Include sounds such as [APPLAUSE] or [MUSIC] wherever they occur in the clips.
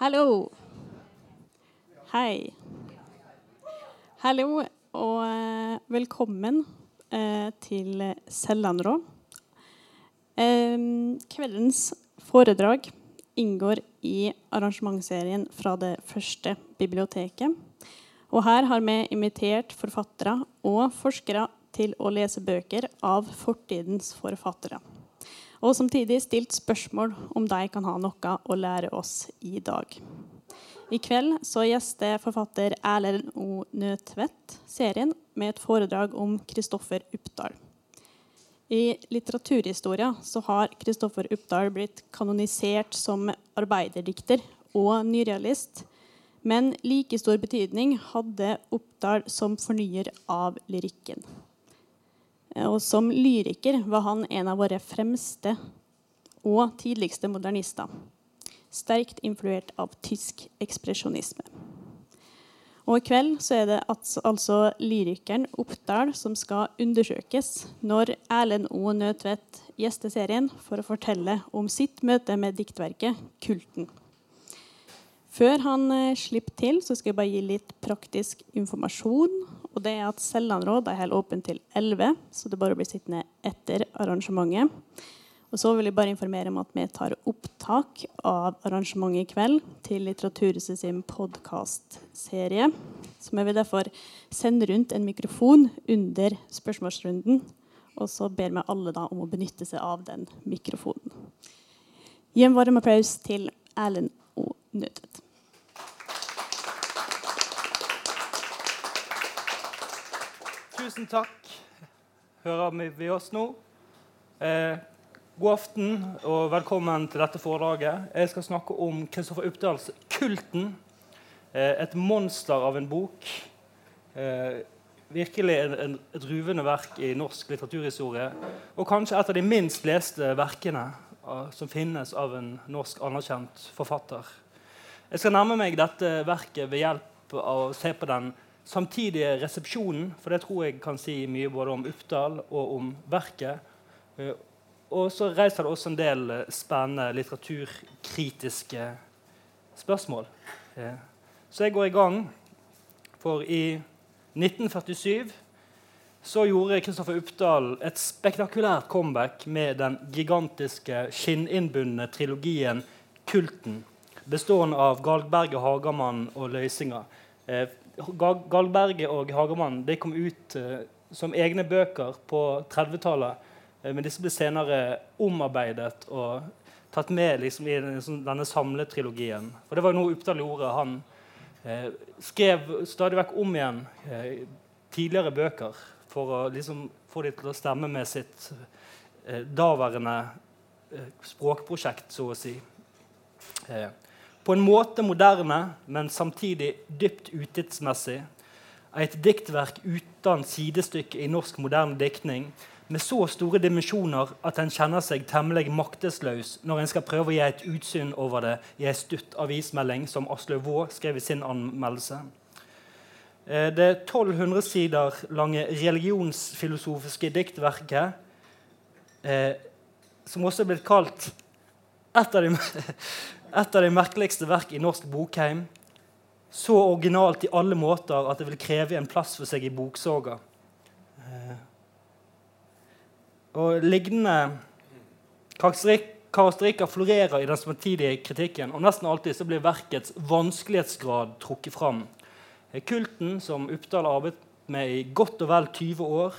Hallo. Hei. Hallo og eh, velkommen eh, til Sellandrå. Kveldens foredrag inngår i arrangementsserien fra det første biblioteket. Og her har vi invitert forfattere og forskere til å lese bøker av fortidens forfattere og samtidig stilt spørsmål om de kan ha noe å lære oss i dag. I kveld så gjester forfatter Erlend O. Nødtvedt serien med et foredrag om Kristoffer Uppdal. I litteraturhistoria så har Kristoffer Uppdal blitt kanonisert som arbeiderdikter og nyrealist. Men like stor betydning hadde Oppdal som fornyer av lyrikken. Og som lyriker var han en av våre fremste og tidligste modernister. Sterkt influert av tysk ekspresjonisme. Og I kveld så er det altså lyrikeren Oppdal som skal undersøkes når Erlend O. Nødtvedt gjester serien for å fortelle om sitt møte med diktverket 'Kulten'. Før han eh, slipper til, så skal jeg bare gi litt praktisk informasjon. Og det er at Sellandråd er helt åpen til 11, så det er bare å bli sittende etter arrangementet. Og så vil jeg bare informere om at vi tar opptak av arrangementet i kveld til Litteraturhuset sin podkastserie. Så vi vil derfor sende rundt en mikrofon under spørsmålsrunden. Og så ber vi alle da om å benytte seg av den mikrofonen. Gi en varm applaus til Erlend og Nødtvedt. Tusen takk. Hører vi oss nå? Eh, god aften og velkommen til dette foredraget. Jeg skal snakke om Kristoffer Uppdals 'Kulten'. Eh, et monster av en bok. Eh, virkelig en, en, et ruvende verk i norsk litteraturhistorie. Og kanskje et av de minst leste verkene uh, som finnes av en norsk anerkjent forfatter. Jeg skal nærme meg dette verket ved hjelp av å se på den samtidige resepsjonen, for det tror jeg kan si mye både om Uppdal og om verket. Uh, og så reiser det også en del uh, spennende litteraturkritiske spørsmål. Uh, så jeg går i gang, for i 1947 så gjorde Kristoffer Uppdal et spektakulært comeback med den gigantiske skinninnbundne trilogien 'Kulten', bestående av Galgberget, Hagermann og Løysinga. Eh, Galgberget og Hagermann de kom ut uh, som egne bøker på 30-tallet. Uh, men disse ble senere omarbeidet og tatt med liksom, i denne samletrilogien. For det var noe Uppdal gjorde. Han uh, skrev stadig vekk om igjen eh, tidligere bøker for å liksom, få dem til å stemme med sitt eh, daværende eh, språkprosjekt, så å si. Eh, på en måte moderne, men samtidig dypt utidsmessig. Et diktverk uten sidestykke i norsk moderne diktning, med så store dimensjoner at en kjenner seg temmelig maktesløs når en skal prøve å gi et utsyn over det i ei stutt avismelding, som Aslaug Vaa skrev i sin anmeldelse. Eh, det 1200 sider lange religionsfilosofiske diktverket, eh, som også er blitt kalt et av, de, [LAUGHS] et av de merkeligste verk i norsk bokheim, så originalt i alle måter at det vil kreve en plass for seg i boksoga. Eh, og lignende karakterikker florerer i den samtidige kritikken, og nesten alltid så blir verkets vanskelighetsgrad trukket fram. Kulten, som Uppdal arbeidet med i godt og vel 20 år,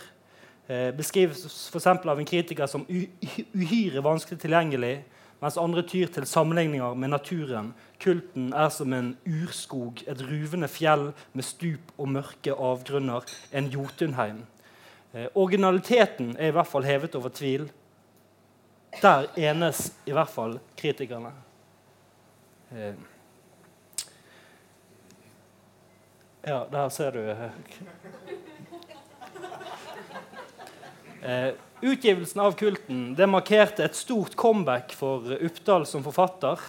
eh, beskrives f.eks. av en kritiker som uhyre vanskelig tilgjengelig, mens andre tyr til sammenligninger med naturen. Kulten er som en urskog, et ruvende fjell med stup og mørke avgrunner, en Jotunheim. Eh, originaliteten er i hvert fall hevet over tvil. Der enes i hvert fall kritikerne. Eh, Ja, der ser du. Eh, [LAUGHS] utgivelsen av 'Kulten' det markerte et stort comeback for Uppdal som forfatter.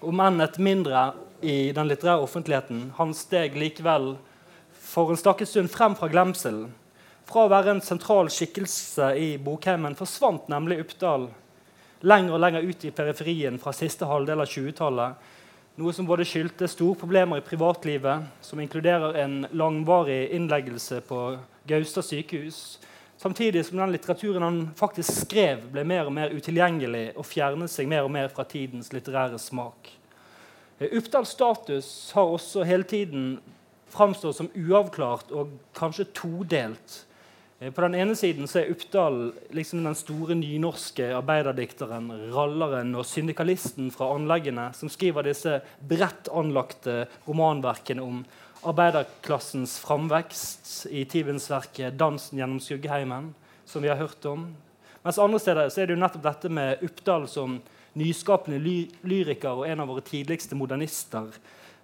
Om enn et mindre i den litterære offentligheten. Han steg likevel for en stakket stund frem fra glemselen. Fra å være en sentral skikkelse i bokheimen forsvant nemlig Uppdal lenger og lenger ut i periferien fra siste halvdel av 20-tallet Noe som både skyldte store problemer i privatlivet, som inkluderer en langvarig innleggelse på Gaustad sykehus, samtidig som den litteraturen han faktisk skrev, ble mer og mer utilgjengelig og fjernet seg mer og mer fra tidens litterære smak. Eh, Uppdals status har også hele tiden framstått som uavklart og kanskje todelt. Eh, på den ene siden er Uppdal liksom den store nynorske arbeiderdikteren, ralleren og syndikalisten fra anleggene som skriver disse bredt anlagte romanverkene om arbeiderklassens framvekst i Tibensverket 'Dansen gjennom Skuggeheimen', som vi har hørt om. Mens andre steder så er det jo nettopp dette med Uppdal som nyskapende ly lyriker og en av våre tidligste modernister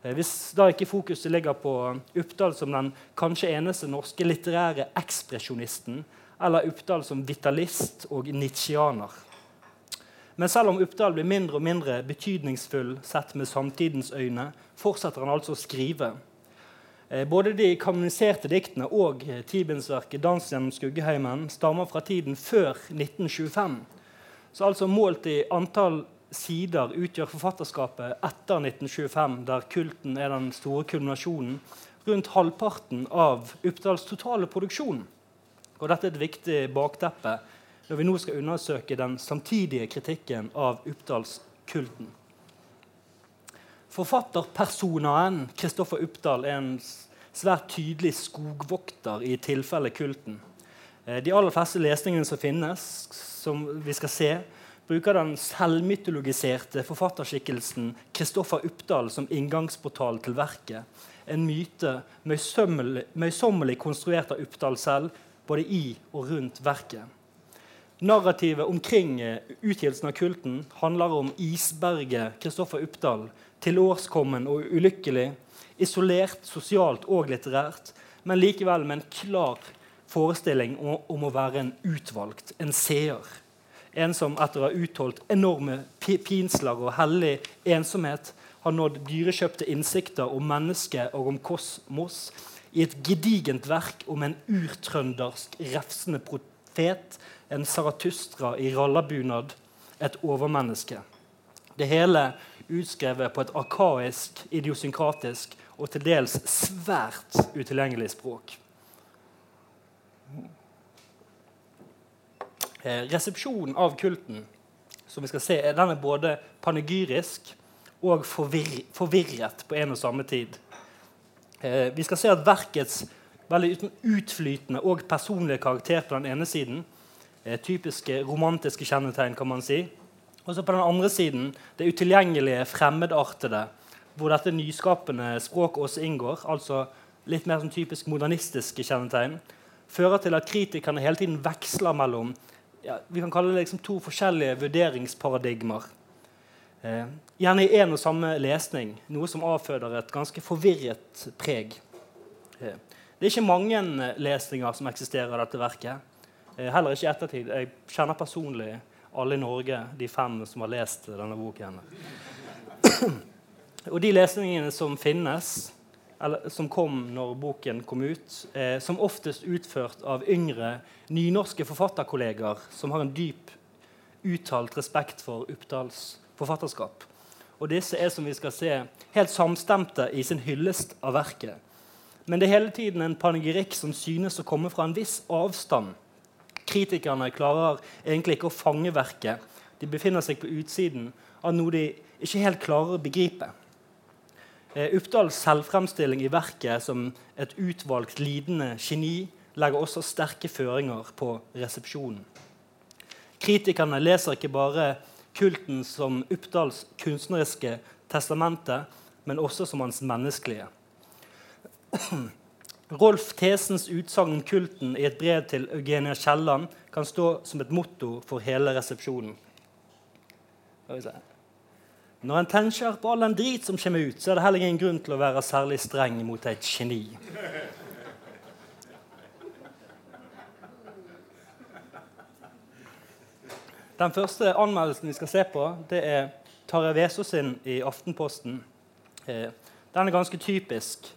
Eh, hvis da ikke fokuset ligger på Uppdal som den kanskje eneste norske litterære ekspresjonisten, eller Uppdal som vitalist og nitsjianer. Men selv om Uppdal blir mindre og mindre betydningsfull sett med samtidens øyne, fortsetter han altså å skrive. Eh, både de kanoniserte diktene og Tibensverket 'Dans gjennom Skuggeheimen' stammer fra tiden før 1925. Så altså målt i antall sider utgjør forfatterskapet etter 1925, der kulten er den store kulminasjonen, rundt halvparten av Uppdals totale produksjon. Og dette er et viktig bakteppe når vi nå skal undersøke den samtidige kritikken av Uppdalskulten. Forfatterpersonaen Kristoffer Uppdal er en svært tydelig skogvokter i tilfelle kulten. Eh, de aller fleste lesningene som finnes, som vi skal se, bruker den selvmytologiserte forfatterskikkelsen Kristoffer Uppdal som inngangsportal til verket. En myte møysommelig konstruert av Uppdal selv, både i og rundt verket. Narrativet omkring eh, utgivelsen av kulten handler om isberget Kristoffer Uppdal, tilårskommen og ulykkelig, isolert sosialt og litterært, men likevel med en klar forestilling om, om å være en utvalgt, en seer. En som etter å ha utholdt enorme pinsler og hellig ensomhet har nådd dyrekjøpte innsikter om mennesket og om kosmos i et gedigent verk om en urtrøndersk refsende profet, en Saratustra i rallabunad, et overmenneske. Det hele utskrevet på et arkaisk, idiosynkratisk og til dels svært utilgjengelig språk. Eh, resepsjonen av kulten som vi skal se, den er både panegyrisk og forvirret på en og samme tid. Eh, vi skal se at verkets veldig utflytende og personlige karakter på den ene siden eh, typiske romantiske kjennetegn, kan man si. Og så på den andre siden det utilgjengelige, fremmedartede, hvor dette nyskapende språket også inngår. altså litt mer sånn typisk modernistiske kjennetegn, fører til at kritikerne hele tiden veksler mellom ja, vi kan kalle det liksom to forskjellige vurderingsparadigmer. Eh, gjerne i én og samme lesning, noe som avføder et ganske forvirret preg. Eh, det er ikke mange eh, lesninger som eksisterer av dette verket. Eh, heller ikke i ettertid. Jeg kjenner personlig alle i Norge, de fem som har lest denne boken. og de lesningene som finnes, eller, som kom når boken kom ut, eh, som oftest utført av yngre nynorske forfatterkolleger som har en dyp uttalt respekt for Uppdals forfatterskap. Og disse er som vi skal se, helt samstemte i sin hyllest av verket. Men det er hele tiden en panegyrikk som synes å komme fra en viss avstand. Kritikerne klarer egentlig ikke å fange verket. De befinner seg på utsiden av noe de ikke helt klarer å begripe. Eh, Uppdals selvfremstilling i verket som et utvalgt lidende geni legger også sterke føringer på resepsjonen. Kritikerne leser ikke bare kulten som Uppdals kunstneriske testamente, men også som hans menneskelige. Rolf Tesens utsagn om kulten i et brev til Eugenia Kielland kan stå som et motto for hele resepsjonen. Når en tenker på all den drit som kommer ut, så er det heller ingen grunn til å være særlig streng mot et geni. Den første anmeldelsen vi skal se på, det er Tarjei Vesaas sin i Aftenposten. Eh, den er ganske typisk.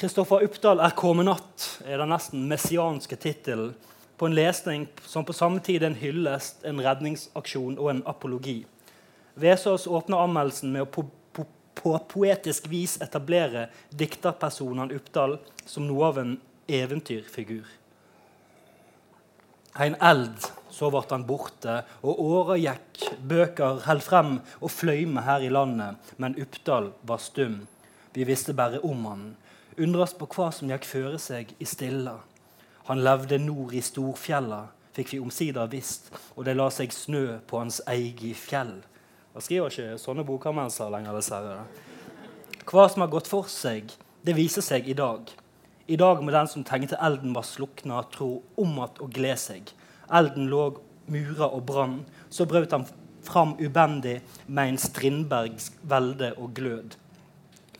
'Kristoffer Uppdal er kommet natt, er den nesten messianske tittelen på en lesning som på samme tid er en hyllest, en redningsaksjon og en apologi. Vesaas åpner anmeldelsen med å på poetisk vis etablere dikterpersonen Uppdal som noe av en eventyrfigur. En eld, så ble han borte, og åra gikk, bøker held frem og fløyme her i landet, men Uppdal var stum. Vi visste bare om han. Undres på hva som gikk føre seg i stilla. Han levde nord i storfjella, fikk vi omsider visst, og det la seg snø på hans eige fjell. Han skriver ikke sånne bokanmeldelser lenger, dessverre. Hva som har gått for seg, det viser seg i dag. I dag må den som tenkte elden var slukna, tro om att og gled seg. Elden lå mura og brann. Så brøt han fram ubendig med en Strindbergs velde og glød.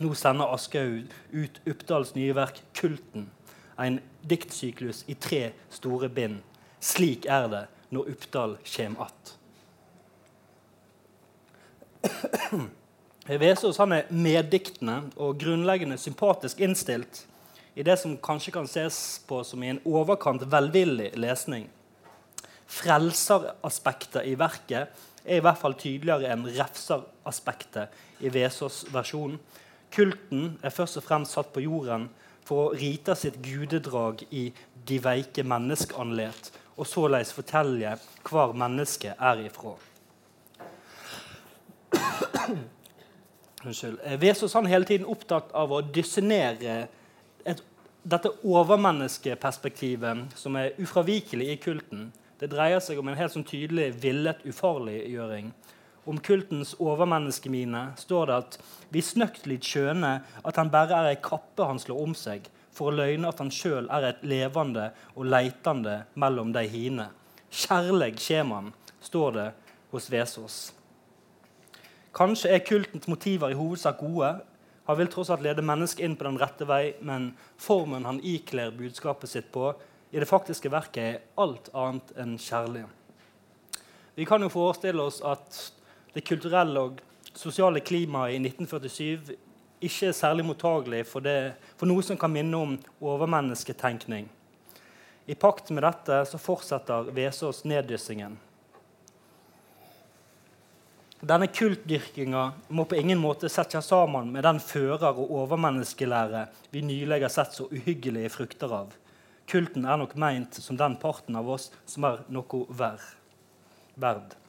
Nå sender Aschehoug ut Uppdals nye verk 'Kulten', en diktsyklus i tre store bind. Slik er det når Uppdal kjem att. Vesaas er meddiktende og grunnleggende sympatisk innstilt i det som kanskje kan ses på som i en overkant velvillig lesning. Frelseraspektet i verket er i hvert fall tydeligere enn refseraspektet i Vesaas versjon. Kulten er først og fremst satt på jorden for å rite sitt gudedrag i de veike menneskeanlet, og såleis fortelle hvor mennesket er ifra. Unnskyld. Vesos han hele tiden opptatt av å dysse dette overmenneskeperspektivet som er ufravikelig i kulten, det dreier seg om en helt sånn tydelig villet ufarliggjøring. Om kultens overmenneskemine står det at vi snøktelig skjønner at han bare er ei kappe han slår om seg, for å løgne at han sjøl er et levende og leitende mellom de hine. Kjærleg skjeman, står det hos Vesås. Kanskje er kultens motiver i hovedsak gode, han vil tross alt lede mennesket inn på den rette vei, men formen han ikler budskapet sitt på, i det faktiske verket er alt annet enn kjærlig. Vi kan jo forestille oss at det kulturelle og sosiale klimaet i 1947 ikke er særlig mottagelig for, det, for noe som kan minne om overmennesketenkning. I pakt med dette så fortsetter Vesaas neddyssingen. Denne kultdyrkinga må på ingen måte settes sammen med den fører- og overmenneskelære vi nylig har sett så uhyggelige frukter av. Kulten er nok meint som den parten av oss som er noe verd.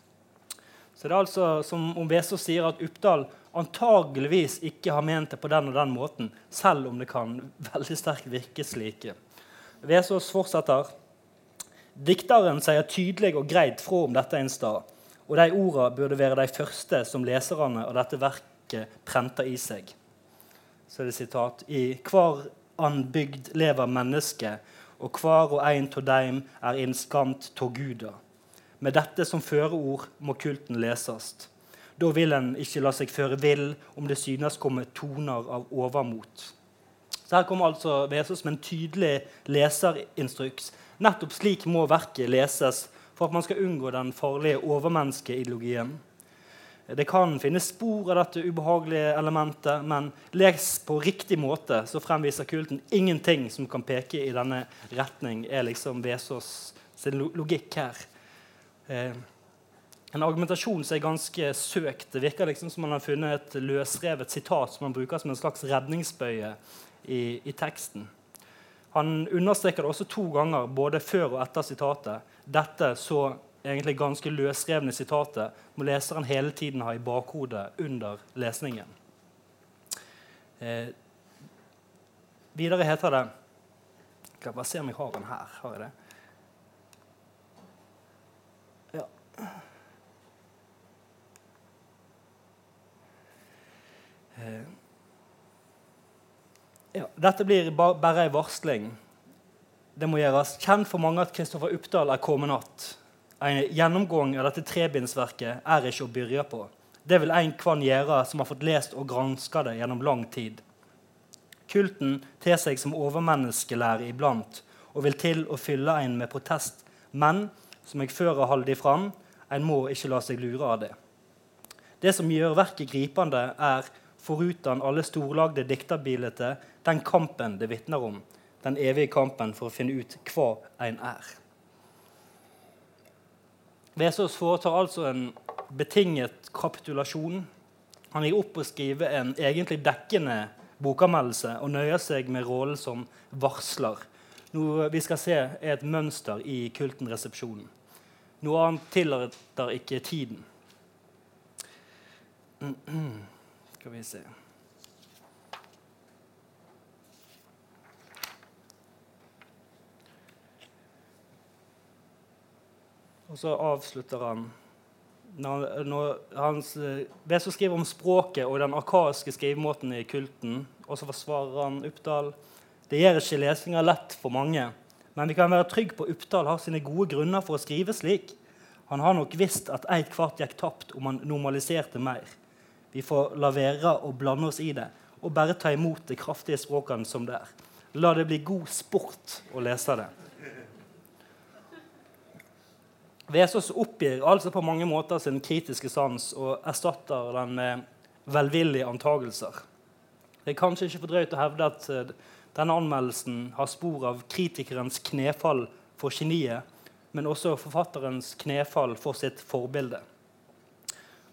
Så det er altså som om Vesaas sier at Uppdal antageligvis ikke har ment det på den og den måten, selv om det kan [LAUGHS] veldig sterkt virke slike. Vesaas fortsetter. Dikteren sier tydelig og greit fra om dette en stad. Og de ordene burde være de første som leserne av dette verket prenter i seg. Så er det sitat I hver anbygd lever mennesket, og hver og en av dem er innskamt av Guda. Med dette som føreord må kulten leses. Da vil en ikke la seg føre vill om det synes komme toner av overmot. Så Her kommer altså Vesaas med en tydelig leserinstruks. Nettopp slik må verket leses for at man skal unngå den farlige overmenneskeideologien. Det kan finnes spor av dette ubehagelige elementet, men les på riktig måte, så fremviser kulten ingenting som kan peke i denne retning, er liksom Vesaas sin logikk her. Eh, en argumentasjon som er ganske søkt. Det virker liksom som man har funnet et løsrevet sitat som man bruker som en slags redningsbøye i, i teksten. Han understreker det også to ganger, både før og etter sitatet. Dette så egentlig ganske løsrevne sitatet må leseren hele tiden ha i bakhodet under lesningen. Eh, videre heter det Skal jeg bare se om jeg har den her. Har jeg det? Ja. Eh. Dette blir bare ei varsling. Det må gjøres kjent for mange at Kristoffer Uppdal er kommet att. En gjennomgang av dette trebindsverket er ikke å begynne på. Det vil en kvann gjøre som har fått lest og granska det gjennom lang tid. Kulten ter seg som overmenneskelære iblant og vil til å fylle en med protest. Men som jeg før har holdt fram, en må ikke la seg lure av det. Det som gjør verket gripende, er foruten alle storlagde dikterbilder, den kampen det vitner om. Den evige kampen for å finne ut hva en er. Vesaas foretar altså en betinget kapitulasjon Han gir opp å skrive en egentlig dekkende bokanmeldelse og nøyer seg med rollen som varsler. Noe vi skal se er et mønster i Kulten-resepsjonen. Noe annet tillater ikke tiden. Skal vi se Og så avslutter han når, når hans, Det skriver om språket og den arkaiske skrivemåten i kulten. Og så forsvarer han Uppdal. Det gjør ikke lesinga lett for mange, men vi kan være trygge på Uppdal har sine gode grunner for å skrive slik. Han har nok visst at eit kvart gikk tapt om han normaliserte mer. Vi får la være å blande oss i det og bare ta imot det kraftige språkene som det er. La det bli god sport å lese det. Vesaas oppgir altså på mange måter sin kritiske sans og erstatter den med velvillige antagelser. Det er kanskje ikke for drøyt å hevde at eh, denne anmeldelsen har spor av kritikerens knefall for geniet, men også forfatterens knefall for sitt forbilde.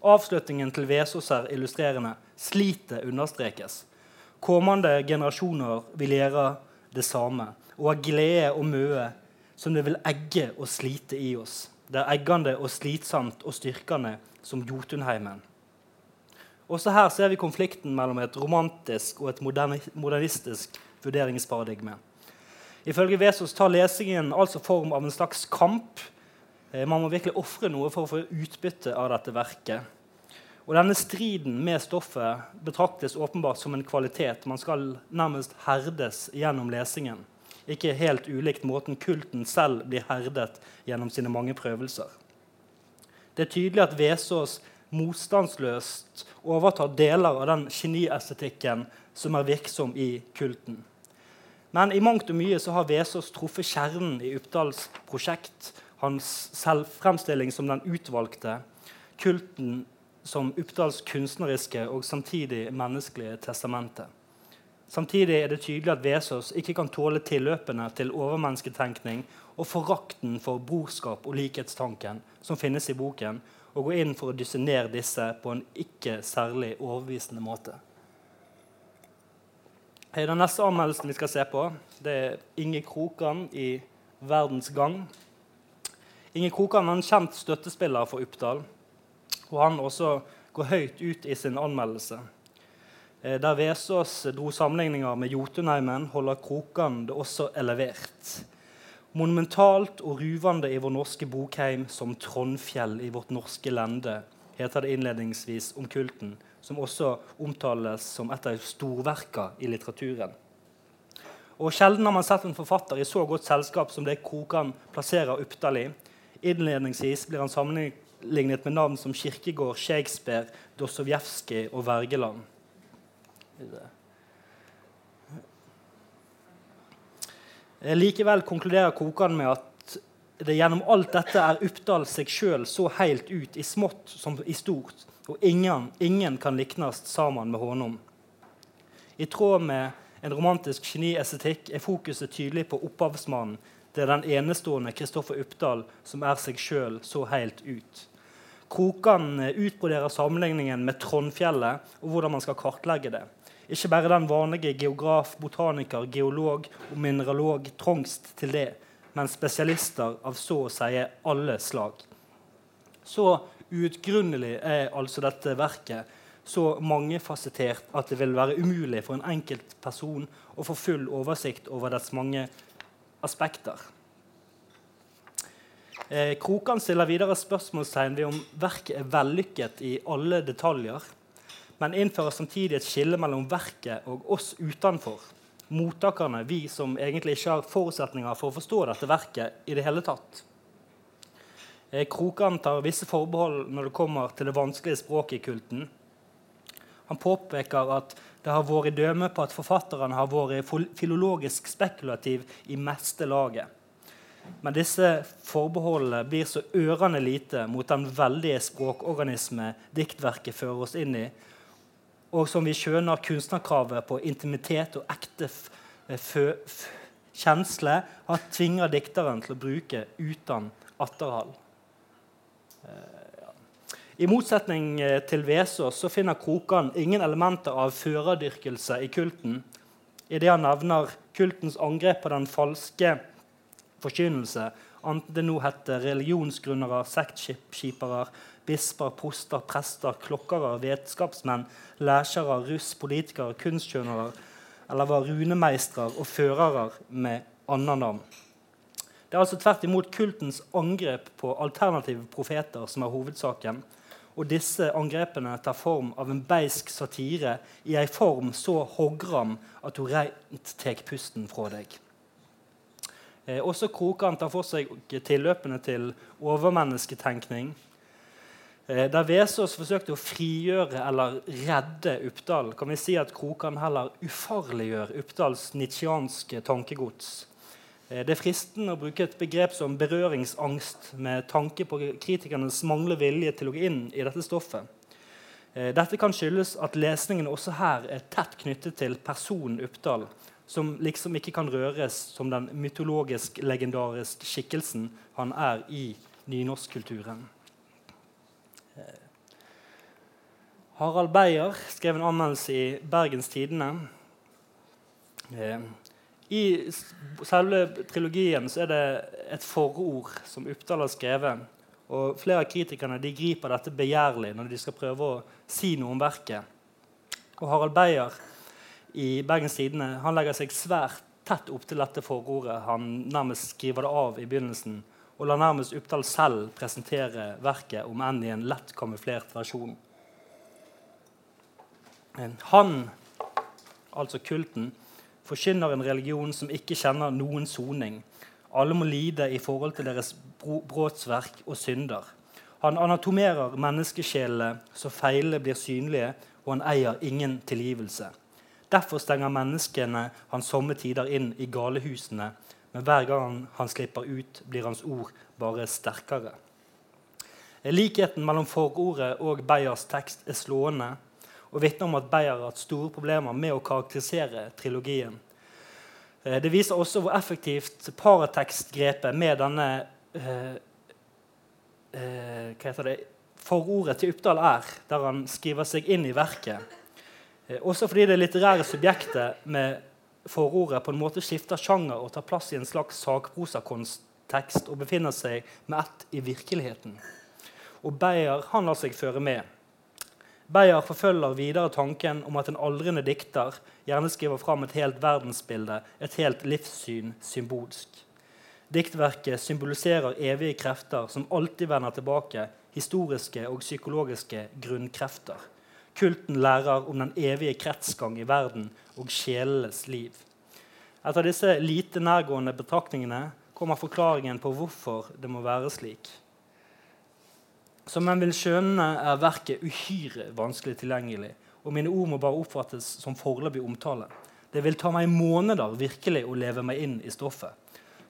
Avslutningen til Vesaas er illustrerende. Slitet understrekes. Kommende generasjoner vil gjøre det samme og ha glede og møe som det vil egge og slite i oss. Det er eggende og slitsomt og styrkende som Jotunheimen. Også her ser vi konflikten mellom et romantisk og et modernistisk vurderingsparadigme. Ifølge Vesos tar lesingen altså form av en slags kamp. Eh, man må virkelig ofre noe for å få utbytte av dette verket. Og denne striden med stoffet betraktes åpenbart som en kvalitet. Man skal nærmest herdes gjennom lesingen. Ikke helt ulikt måten kulten selv blir herdet gjennom sine mange prøvelser. Det er tydelig at Vesås motstandsløst overtar deler av den geniestetikken som er virksom i kulten. Men i mangt og mye så har Vesaas truffet kjernen i Uppdals prosjekt. Hans selvfremstilling som den utvalgte, kulten som Uppdals kunstneriske og samtidig menneskelige testamente. Samtidig er det tydelig at Vesaas ikke kan tåle tilløpene til overmennesketenkning og forakten for brorskap og likhetstanken som finnes i boken, og gå inn for å dysse ned disse på en ikke særlig overbevisende måte. Den neste anmeldelsen vi skal se på, det er Inge Krokan i 'Verdens Gang'. Inge Krokan er en kjent støttespiller for Uppdal, og han også går høyt ut i sin anmeldelse. Eh, der Vesaas dro sammenligninger med Jotunheimen, holder Krokan det også elevert. Monumentalt og ruvende i vår norske bokheim som Trondfjell i vårt norske lende, heter det innledningsvis om kulten, som også omtales som et av storverkene i litteraturen. Og Sjelden har man sett en forfatter i så godt selskap som det Krokan plasserer Uppdal i. Innledningsvis blir han sammenlignet med navn som Kirkegård, Shakespeare, Dostojevskij og Wergeland. Likevel konkluderer Kokan med at det gjennom alt dette er Uppdal seg sjøl så helt ut i smått som i stort, og ingen, ingen kan liknes sammen med honom. I tråd med en romantisk geniestetikk er fokuset tydelig på opphavsmannen. Det er den enestående Kristoffer Uppdal som er seg sjøl så helt ut. Krokan utbroderer sammenligningen med Trondfjellet og hvordan man skal kartlegge det. Ikke bare den vanlige geograf, botaniker, geolog og mineralog trongst til det, men spesialister av så å si alle slag. Så uutgrunnelig er altså dette verket så mangefasettert at det vil være umulig for en enkelt person å få full oversikt over dets mange aspekter. Eh, Krokan stiller videre spørsmålstegn ved om verket er vellykket i alle detaljer men innfører samtidig et skille mellom verket og oss utenfor. Mottakerne, vi som egentlig ikke har forutsetninger for å forstå dette verket i det hele tatt. Eh, Krokan tar visse forbehold når det kommer til det vanskelige språket i kulten. Han påpeker at det har vært dømme på at forfatteren har vært filologisk spekulativ i meste laget. Men disse forbeholdene blir så ørende lite mot den veldige språkorganisme diktverket fører oss inn i, og som vi skjønner kunstnerkravet på intimitet og ekte kjensle, har tvinger dikteren til å bruke uten atterhall. Eh, I motsetning eh, til Vesaas finner Krokan ingen elementer av førerdyrkelse i kulten idet han nevner kultens angrep på den falske forkynnelse, enten det nå heter religionsgrunnere, sektskipere, bisper, poster, prester, klokkere, vitenskapsmenn, lesere, russ, politikere, kunstkjønnere eller var runemeistere og førere med annet navn. Det er altså tvert imot kultens angrep på alternative profeter som er hovedsaken. Og disse angrepene tar form av en beisk satire i ei form så hoggram at hun reint tar pusten fra deg. Eh, også Krokan tar for seg tilløpene til overmennesketenkning. Eh, der Vesaas forsøkte å frigjøre eller redde Uppdal, kan vi si at Krokan heller ufarliggjør Uppdals nitsjianske tankegods. Eh, det er fristende å bruke et begrep som berøringsangst med tanke på kritikernes manglende vilje til å gå inn i dette stoffet. Eh, dette kan skyldes at lesningen også her er tett knyttet til personen Uppdal, som liksom ikke kan røres som den mytologisk-legendariske skikkelsen han er i nynorskkulturen. Eh, Harald Beyer skrev en anmeldelse i Bergens Tidende. I selve trilogien så er det et forord som Uppdal har skrevet. Og Flere av kritikerne de griper dette begjærlig når de skal prøve å si noe om verket. Og Harald Beyer i Bergens Tidende legger seg svært tett opp til dette forordet. Han nærmest skriver det av i begynnelsen og lar nærmest Uppdal selv presentere verket, om enn i en lett kamuflert versjon. Han, altså kulten, forkynner en religion som ikke kjenner noen soning. Alle må lide i forhold til deres brotsverk og synder. Han anatomerer menneskesjelene så feilene blir synlige, og han eier ingen tilgivelse. Derfor stenger menneskene han somme tider inn i galehusene, men hver gang han slipper ut, blir hans ord bare sterkere. Likheten mellom forordet og Beyers tekst er slående og vitner om at Beyer har hatt store problemer med å karakterisere trilogien. Eh, det viser også hvor effektivt paratekstgrepet med denne eh, eh, hva heter det, forordet til Uppdal er, der han skriver seg inn i verket. Eh, også fordi det litterære subjektet med forordet på en måte skifter sjanger og tar plass i en slags sakprosakontekst og befinner seg med ett i virkeligheten. Og Beyer lar seg føre med. Beyer forfølger videre tanken om at en aldrende dikter gjerne skriver fram et helt verdensbilde, et helt livssyn, symbolsk. Diktverket symboliserer evige krefter som alltid vender tilbake, historiske og psykologiske grunnkrefter. Kulten lærer om den evige kretsgang i verden og sjelenes liv. Etter disse lite nærgående betraktningene kommer forklaringen på hvorfor det må være slik. Som en vil skjønne, er verket uhyre vanskelig tilgjengelig, og mine ord må bare oppfattes som foreløpig omtale. Det vil ta meg måneder virkelig å leve meg inn i stoffet.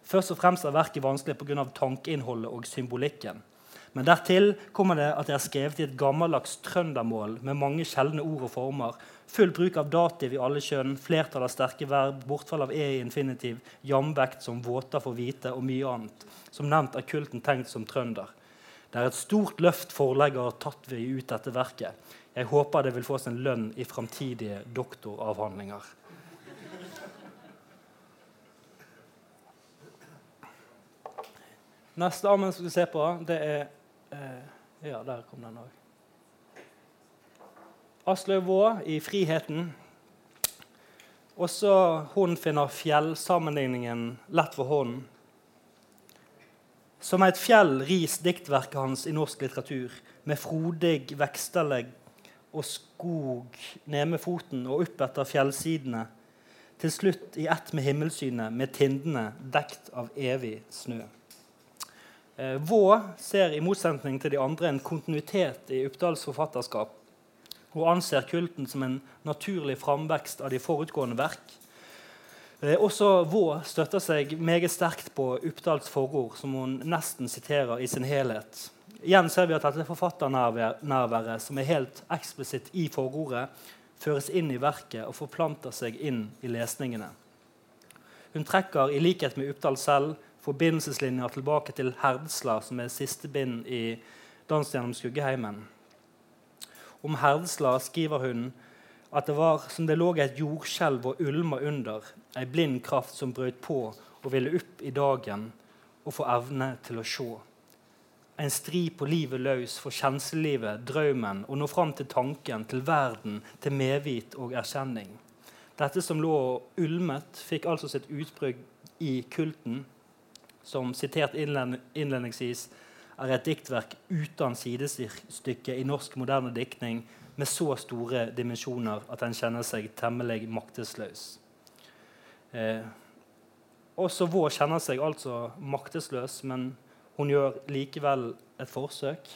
Først og fremst er verket vanskelig pga. tankeinnholdet og symbolikken. Men dertil kommer det at det er skrevet i et gammeldags trøndermål med mange sjeldne ord og former, full bruk av dativ i alle kjønn, flertall av sterke verb, bortfall av e i infinitiv, jamvekt som våter for hvite og mye annet. Som nevnt er kulten tenkt som trønder. Det er et stort løft forlegger har tatt ved ut dette verket. Jeg håper det vil få sin lønn i framtidige doktoravhandlinger. Neste armen skal vi se på, det er eh, Ja, der kom den òg. Aslaug Vaa i 'Friheten'. Også hun finner fjellsammenligningen lett for hånden. Som et fjell ris diktverket hans i norsk litteratur, med frodig veksterlegg og skog ned med foten og opp etter fjellsidene, til slutt i ett med himmelsynet, med tindene dekt av evig snø. Eh, Vå ser i motsetning til de andre en kontinuitet i Uppdals forfatterskap og anser kulten som en naturlig framvekst av de forutgående verk også Vå støtter seg meget sterkt på Uppdals forord, som hun nesten siterer i sin helhet. Igjen ser vi at dette forfatternærværet, som er helt eksplisitt i forordet, føres inn i verket og forplanter seg inn i lesningene. Hun trekker, i likhet med Uppdal selv, forbindelseslinjer tilbake til Herdsla, som er siste bind i 'Dans gjennom skuggeheimen'. Om Herdsla skriver hun at det var som det lå et jordskjelv og ulma under, ei blind kraft som brøt på og ville opp i dagen og få evne til å se. En stri på livet løs for kjenselivet, drømmen, og nå fram til tanken, til verden, til medvit og erkjenning. Dette som lå ulmet, fikk altså sitt utbrudd i kulten, som sitert innledningsvis er et diktverk uten sidestykke i norsk moderne diktning med så store dimensjoner at en kjenner seg temmelig maktesløs. Eh, også Vår kjenner seg altså maktesløs, men hun gjør likevel et forsøk.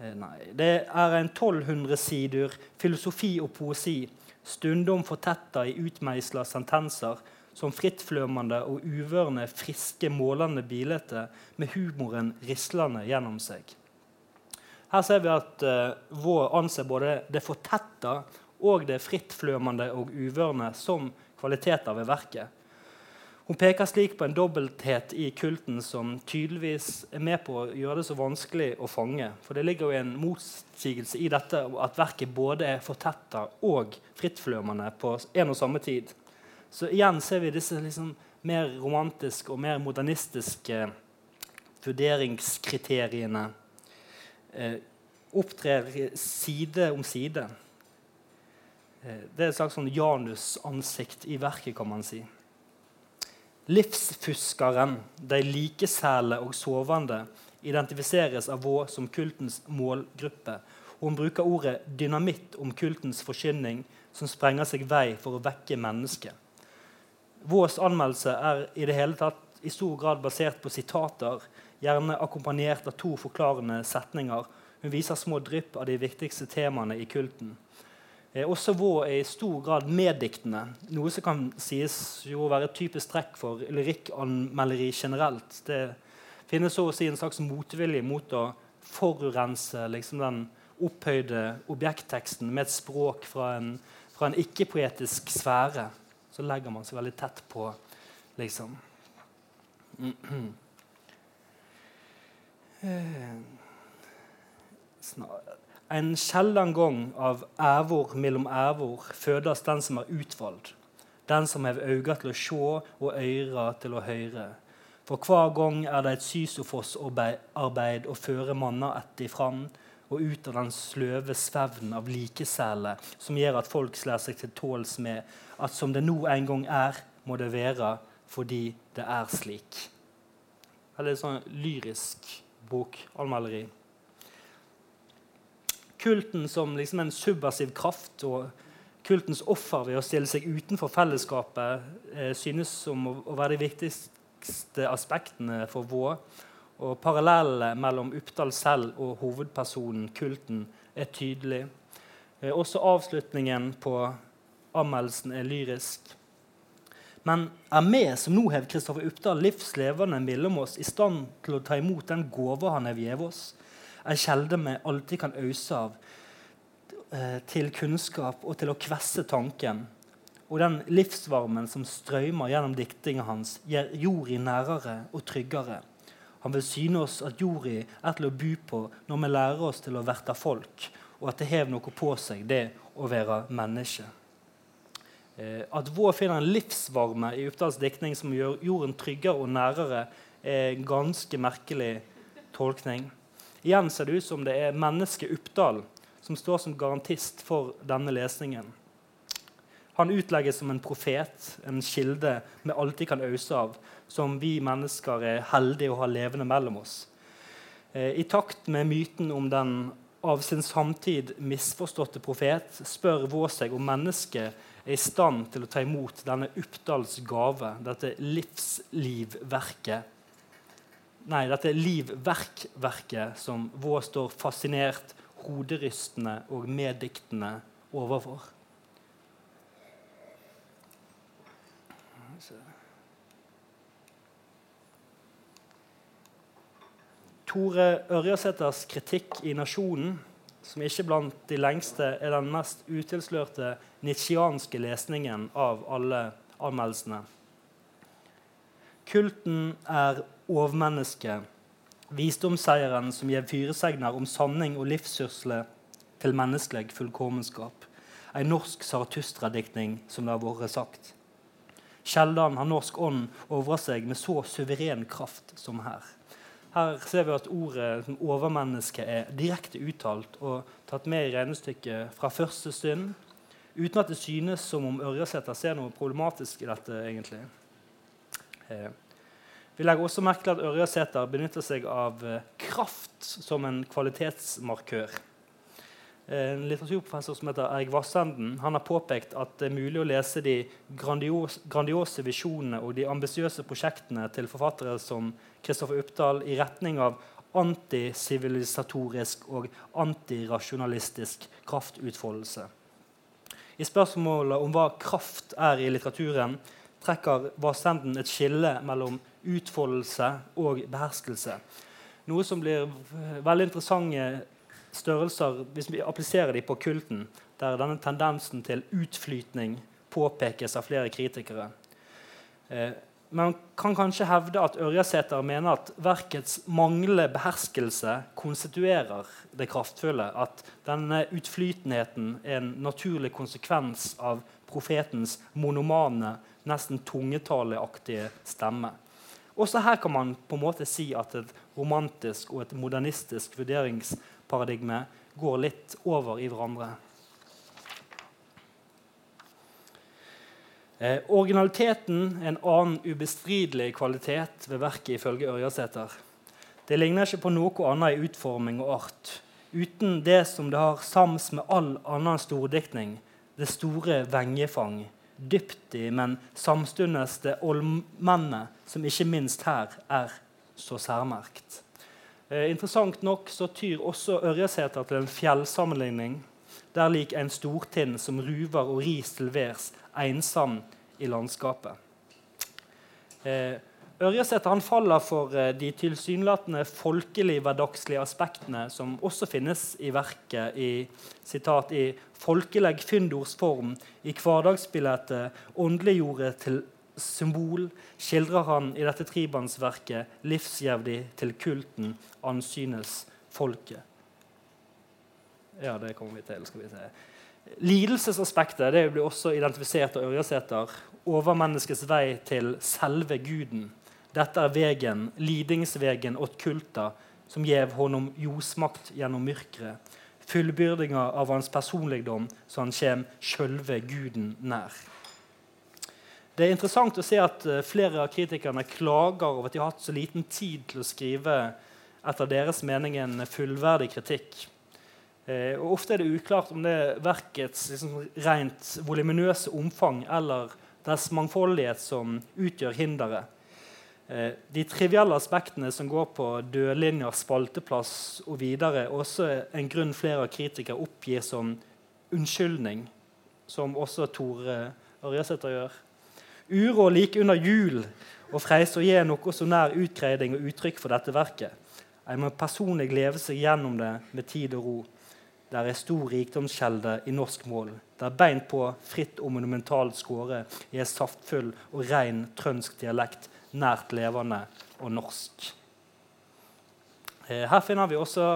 Eh, nei, det er en 1200 sider filosofi og poesi, stundom fortetta i utmeisla sentenser som frittflømmende og uvørende, friske, målende bilete med humoren rislende gjennom seg. Her ser vi at uh, Vår anser både det fortetta og det frittflømmende og uvørende som kvaliteter ved verket. Hun peker slik på en dobbelthet i kulten som tydeligvis er med på å gjøre det så vanskelig å fange. For det ligger jo en motsigelse i dette at verket både er fortetta og frittflømmende på en og samme tid. Så igjen ser vi disse liksom mer romantiske og mer modernistiske vurderingskriteriene eh, opptrer side om side. Eh, det er et slags sånn janusansikt i verket, kan man si. Livsfuskeren, de likesæle og sovende, identifiseres av Vå som kultens målgruppe. Hun bruker ordet 'dynamitt' om kultens forkynning, som sprenger seg vei for å vekke mennesket. Vårs anmeldelse er i det hele tatt i stor grad basert på sitater, gjerne akkompagnert av to forklarende setninger. Hun viser små drypp av de viktigste temaene i kulten. Eh, også Vår er i stor grad meddiktende, noe som kan sies å være et typisk trekk for lyrikkanmelderi generelt. Det finnes så å si en slags motvilje mot å forurense liksom, den opphøyde objektteksten med et språk fra en, en ikke-poetisk sfære så legger man seg veldig tett på, liksom. [CLEARS THROAT] En sjelden gang av ævor mellom ævor fødes den som er utvalgt, den som har øyne til å se og ører til å høre. For hver gang er det et Sysofos-arbeid å føre manna etter fram og ut av den sløve svevnen av likesele som gjør at folk slår seg til tåls med at som det nå en gang er, må det være fordi det er slik. Eller sånn lyrisk bokanmelderi. Kulten som liksom en subversiv kraft og kultens offer ved å stille seg utenfor fellesskapet eh, synes som å, å, være de viktigste aspektene for Vå. Og Parallellene mellom Uppdal selv og hovedpersonen, kulten, er tydelig. Eh, også avslutningen på anmeldelsen er lyrisk. Men er vi som nå har Kristoffer Uppdal livslevende mellom oss, i stand til å ta imot den gåva han har gitt oss? En kjelde vi alltid kan øse av eh, til kunnskap og til å kvesse tanken. Og den livsvarmen som strømmer gjennom diktingen hans, gjør jorda nærere og tryggere. Han vil syne oss at jorda er til å bo på når vi lærer oss til å verte folk, og at det har noe på seg, det å være menneske. Eh, at Vår finner en livsvarme i Uppdals diktning som gjør jorden tryggere og nærere, er en ganske merkelig tolkning. Igjen ser det ut som det er mennesket Uppdal som står som garantist for denne lesningen. Han utlegges som en profet, en kilde vi alltid kan ause av, som vi mennesker er heldige å ha levende mellom oss. Eh, I takt med myten om den av sin samtid misforståtte profet spør Vår seg om mennesket er i stand til å ta imot denne Uppdals gave, dette livslivverket Nei, dette livverkverket som Vår står fascinert, hoderystende og meddiktende overfor. Tore Ørjasæters kritikk i Nasjonen som ikke blant de lengste er den mest utilslørte nitsjianske lesningen av alle anmeldelsene. Kulten er ovmennesket, visdomsseieren som gir fyresegner om sanning og livssyrsle til menneskelig fullkommenskap. En norsk Zarathustra-diktning, som det har vært sagt. Sjelden har norsk ånd over seg med så suveren kraft som her. Her ser vi at ordet som overmenneske er direkte uttalt og tatt med i regnestykket fra første stund, uten at det synes som om Ørjasæter ser noe problematisk i dette. egentlig. Eh, vi legger også merke til at Ørjasæter benytter seg av eh, kraft som en kvalitetsmarkør. En litteraturprofessor som heter Erik Vassenden han har påpekt at det er mulig å lese de grandios, grandiose visjonene og de ambisiøse prosjektene til forfattere som Kristoffer Uppdal i retning av antisivilisatorisk og antirasjonalistisk kraftutfoldelse. I spørsmålet om hva kraft er i litteraturen, trekker Vassenden et skille mellom utfoldelse og beherskelse. Noe som blir veldig interessante størrelser hvis vi appliserer dem på kulten, der denne tendensen til utflytning påpekes av flere kritikere. Eh, man kan kanskje hevde at Ørjasæter mener at verkets manglende beherskelse konstituerer det kraftfulle. At denne utflytenheten er en naturlig konsekvens av profetens monomane, nesten tungetaleaktige stemme. Også her kan man på en måte si at et romantisk og et modernistisk vurderings paradigme går litt over i hverandre. Eh, originaliteten er en annen ubestridelig kvalitet ved verket ifølge Ørjasæter. Det ligner ikke på noe annet i utforming og art. Uten det som det har sams med all annen stordiktning, det store vengefang, dypt i, men samstundes det olmenne, som ikke minst her er så særmerkt. Eh, interessant nok så tyr også Ørjasæter til en fjellsammenligning. Der lik en stortind som ruver og ris til værs, ensom i landskapet. Eh, Ørjasæter faller for eh, de tilsynelatende folkelig hverdagslige aspektene som også finnes i verket i, sitat, i folkeleg fyndords form, i hverdagsbildet åndeliggjorde til symbol skildrer han i dette tribandsverket livsjevdig til kulten ansynes folket. Ja, det kommer vi til. skal vi se. Lidelsesaspektet det blir også identifisert av Ørjasæter. Overmenneskets vei til selve guden. Dette er vegen, lidingsvegen åt kulta, som gjev honom josmakt gjennom myrkret. Fullbyrdinga av hans personligdom, så han kjem sjølve guden nær. Det er interessant å se at eh, flere av kritikerne klager over at de har hatt så liten tid til å skrive etter deres mening en fullverdig kritikk. Eh, og Ofte er det uklart om det er verkets liksom, rent voluminøse omfang eller dess mangfoldighet som utgjør hinderet. Eh, de trivielle aspektene som går på dødlinjer, spalteplass og videre, er også en grunn flere av kritikere oppgir som unnskyldning, som også Tore Ørjasæter gjør. Uro like under jul og freiser å gi noe så nær utgreiing og uttrykk for dette verket. En må personlig leve seg gjennom det med tid og ro. Det er stor rikdomskjelde i norsk mål. Det er beint på, fritt og monumentalt skåret i en saftfull og ren trønsk dialekt, nært levende og norsk. Eh, her finner vi også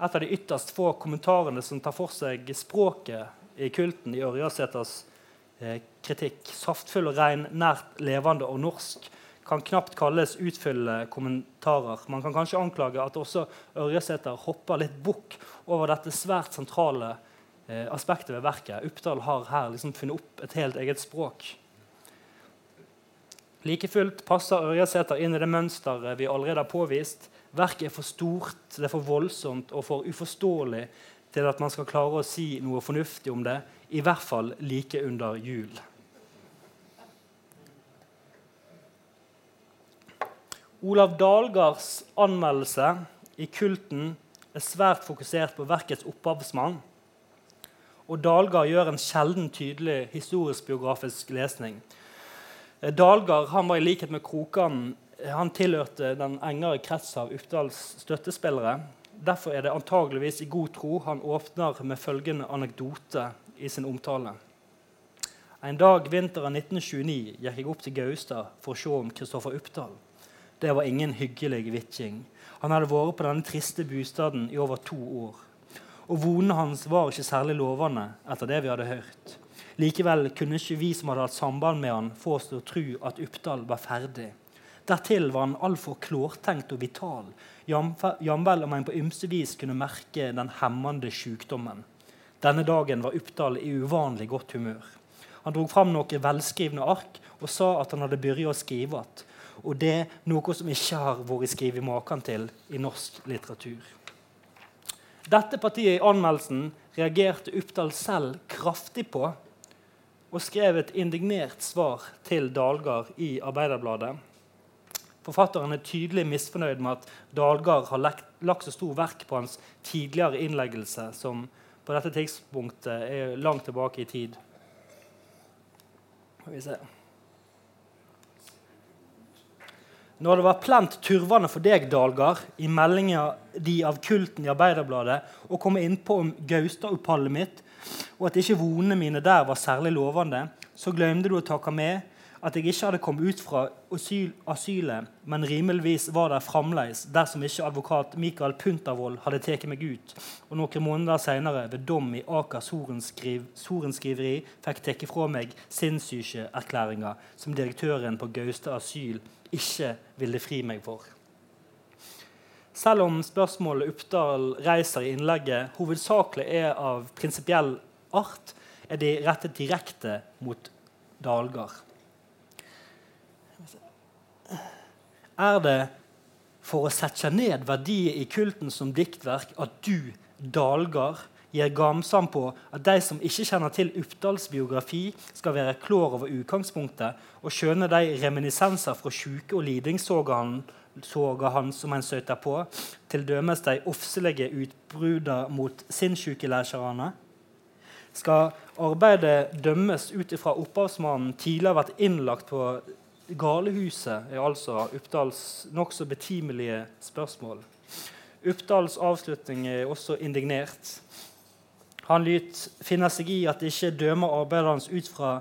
et av de ytterst få kommentarene som tar for seg språket i kulten i Ørjasæters kritikk. Saftfull og ren, nært levende og norsk kan knapt kalles utfyllende kommentarer. Man kan kanskje anklage at også Ørjesæter hopper litt bukk over dette svært sentrale eh, aspektet ved verket. Uppdal har her liksom funnet opp et helt eget språk. Like fullt passer Ørjesæter inn i det mønsteret vi allerede har påvist. Verket er for stort, det er for voldsomt og for uforståelig til at man skal klare å si noe fornuftig om det i hvert fall like under jul. Olav Dalgards anmeldelse i Kulten er svært fokusert på verkets opphavsmann. Og Dalgard gjør en sjelden tydelig historisk-biografisk lesning. Dalgard han var i likhet med Krokan han tilhørte den engere krets av Uppdals støttespillere. Derfor er det antageligvis i god tro han åpner med følgende anekdote i sin omtale. En dag vinteren 1929 gikk jeg opp til Gaustad for å se om Kristoffer Uppdal. Det var ingen hyggelig vitjing. Han hadde vært på denne triste bostaden i over to år. og vonene hans var ikke særlig lovende etter det vi hadde hørt. Likevel kunne ikke vi som hadde hatt samband med han, få oss til å tro at Uppdal var ferdig. Dertil var han altfor klårtenkt og vital, jamvel om en på ymse vis kunne merke den hemmende sykdommen. Denne dagen var Uppdal i uvanlig godt humør. Han dro fram noen velskrivne ark og sa at han hadde begynt å skrive igjen. Og det er noe som ikke har vært skrevet maken til i norsk litteratur. Dette partiet i anmeldelsen reagerte Uppdal selv kraftig på og skrev et indignert svar til Dalgard i Arbeiderbladet. Forfatteren er tydelig misfornøyd med at Dalgard har lagt så stor verk på hans tidligere innleggelse, som på dette tidspunktet er langt tilbake i tid. Skal vi se. Når det var plent turvende for deg, Dalgard, i meldinga di av kulten i Arbeiderbladet, å komme innpå om Gaustad-opphallet mitt, og at ikke vonene mine der var særlig lovende, så glemte du å takke med at jeg ikke hadde kommet ut fra asyl, asylet, men rimeligvis var der fremdeles dersom ikke advokat Mikael Puntervold hadde tatt meg ut, og noen måneder senere, ved dom i Aker sorenskriv, sorenskriveri, fikk tatt fra meg sinnssykeerklæringa som direktøren på Gaustad asyl ikke ville fri meg for. Selv om spørsmålet Uppdal reiser i innlegget hovedsakelig er av prinsipiell art, er de rettet direkte mot Dalgard. Er det for å sette ned verdier i kulten som diktverk at du, Dalgard, gir gamsam på at de som ikke kjenner til Uppdals biografi, skal være klår over utgangspunktet og skjønne de reminiscenser fra sjuke og lidingsoga han, som en søter på, til dømes de offselige utbrudda mot sinnssjukelærerne? Skal arbeidet dømmes ut ifra opphavsmannen tidligere vært innlagt på Galehuset er altså Uppdals nokså betimelige spørsmål. Uppdals avslutning er også indignert. Han lyt finner seg i at det ikke dømmer arbeidet hans ut fra,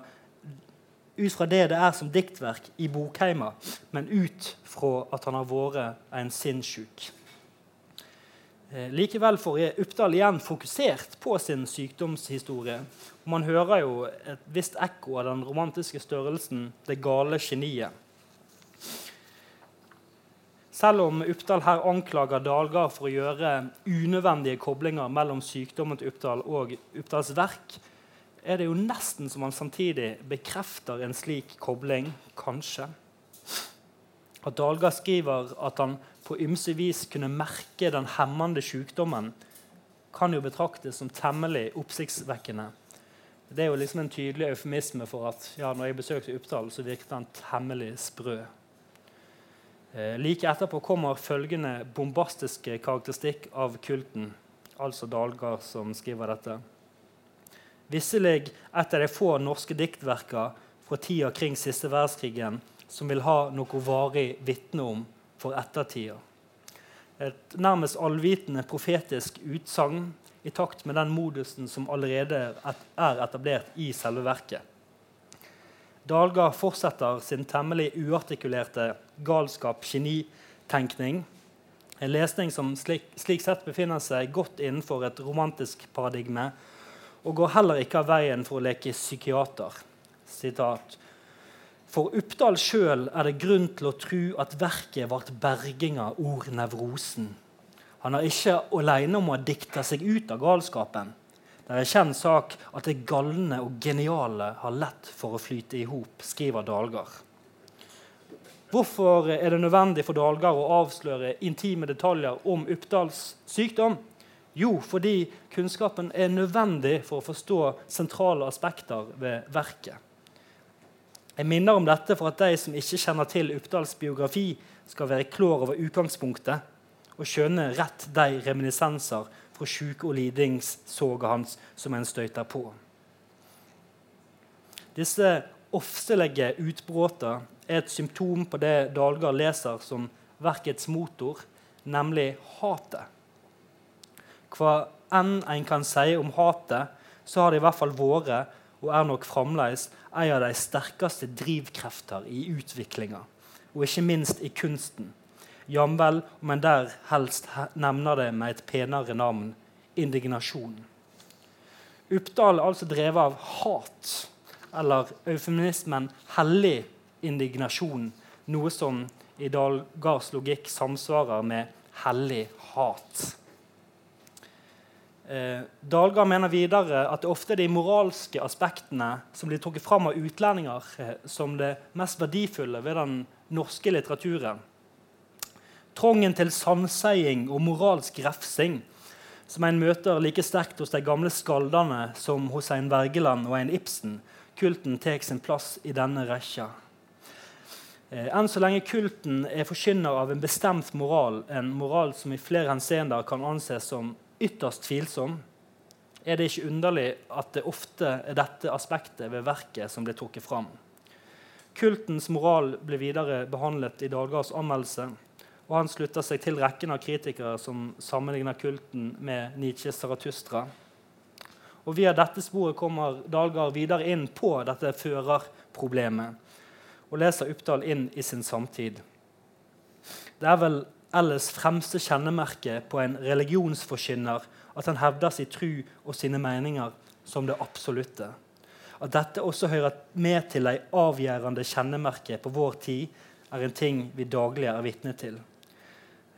ut fra det det er som diktverk i Bokheima, men ut fra at han har vært en sinnssjuk. Eh, likevel får Uppdal igjen fokusert på sin sykdomshistorie. Og man hører jo et visst ekko av den romantiske størrelsen 'det gale geniet'. Selv om Uppdal her anklager Dalgard for å gjøre unødvendige koblinger mellom sykdommen til Uppdal og Uppdals verk, er det jo nesten som han samtidig bekrefter en slik kobling, kanskje. At Dalgard skriver at han på ymse vis kunne merke den hemmende sykdommen, kan jo betraktes som temmelig oppsiktsvekkende. Det er jo liksom en tydelig eufemisme for at ja, når jeg besøkte Uppdal, så virket han temmelig sprø. Eh, like etterpå kommer følgende bombastiske karakteristikk av kulten. Altså Dalgard som skriver dette. Visselig et av de få norske diktverka fra tida kring siste verdenskrigen som vil ha noe varig vitne om for ettertida. Et nærmest allvitende profetisk utsagn i takt med den modusen som allerede er etablert i selve verket. Dalga fortsetter sin temmelig uartikulerte galskap-genitenkning. En lesning som slik, slik, sett befinner seg godt innenfor et romantisk paradigme, og går heller ikke av veien for å leke psykiater. Sitat. For Uppdal sjøl er det grunn til å tro at verket vart berginga ord nevrosen. Han er ikke alene om å ha dikta seg ut av galskapen. Det er en kjent sak at det galne og geniale har lett for å flyte i hop, skriver Dalgard. Hvorfor er det nødvendig for Dalgard å avsløre intime detaljer om Uppdals sykdom? Jo, fordi kunnskapen er nødvendig for å forstå sentrale aspekter ved verket. Jeg minner om dette for at de som ikke kjenner til Uppdals biografi, skal være klår over utgangspunktet og skjønne rett de reminiscenser fra sjuke- og lidingssoga hans som en støyter på. Disse ofselige utbruddene er et symptom på det Dalgard leser som verkets motor, nemlig hatet. Hva enn en kan si om hatet, så har det i hvert fall vært og er nok fremdeles en av de sterkeste drivkrefter i utviklinga, og ikke minst i kunsten. Jamvel om en der helst nevner det med et penere navn indignasjon. Uppdal er altså drevet av hat, eller eufemismen hellig indignasjon, noe som i Dalgards logikk samsvarer med hellig hat. Eh, mener videre at det ofte er de moralske aspektene som blir trukket fram av utlendinger eh, som det mest verdifulle ved den norske litteraturen. Trangen til sannseiing og moralsk refsing, som en møter like sterkt hos de gamle skaldene som hos en Wergeland og en Ibsen. Kulten tar sin plass i denne rekka. Eh, enn så lenge kulten er forkynner av en bestemt moral, en moral som i flere henseender kan anses som ytterst tvilsom, er det ikke underlig at det ofte er dette aspektet ved verket som blir trukket fram. Kultens moral blir videre behandlet i Dalgards anmeldelse, og han slutter seg til rekken av kritikere som sammenligner kulten med Nietzsches Zarathustra. Og Via dette sporet kommer Dahlgard videre inn på dette førerproblemet og leser Uppdal inn i sin samtid. Det er vel ellers fremste kjennemerke på en religionsforkynner at han hevder sin tru og sine meninger som det absolutte. At dette også hører med til de avgjørende kjennemerket på vår tid, er en ting vi daglig er vitne til.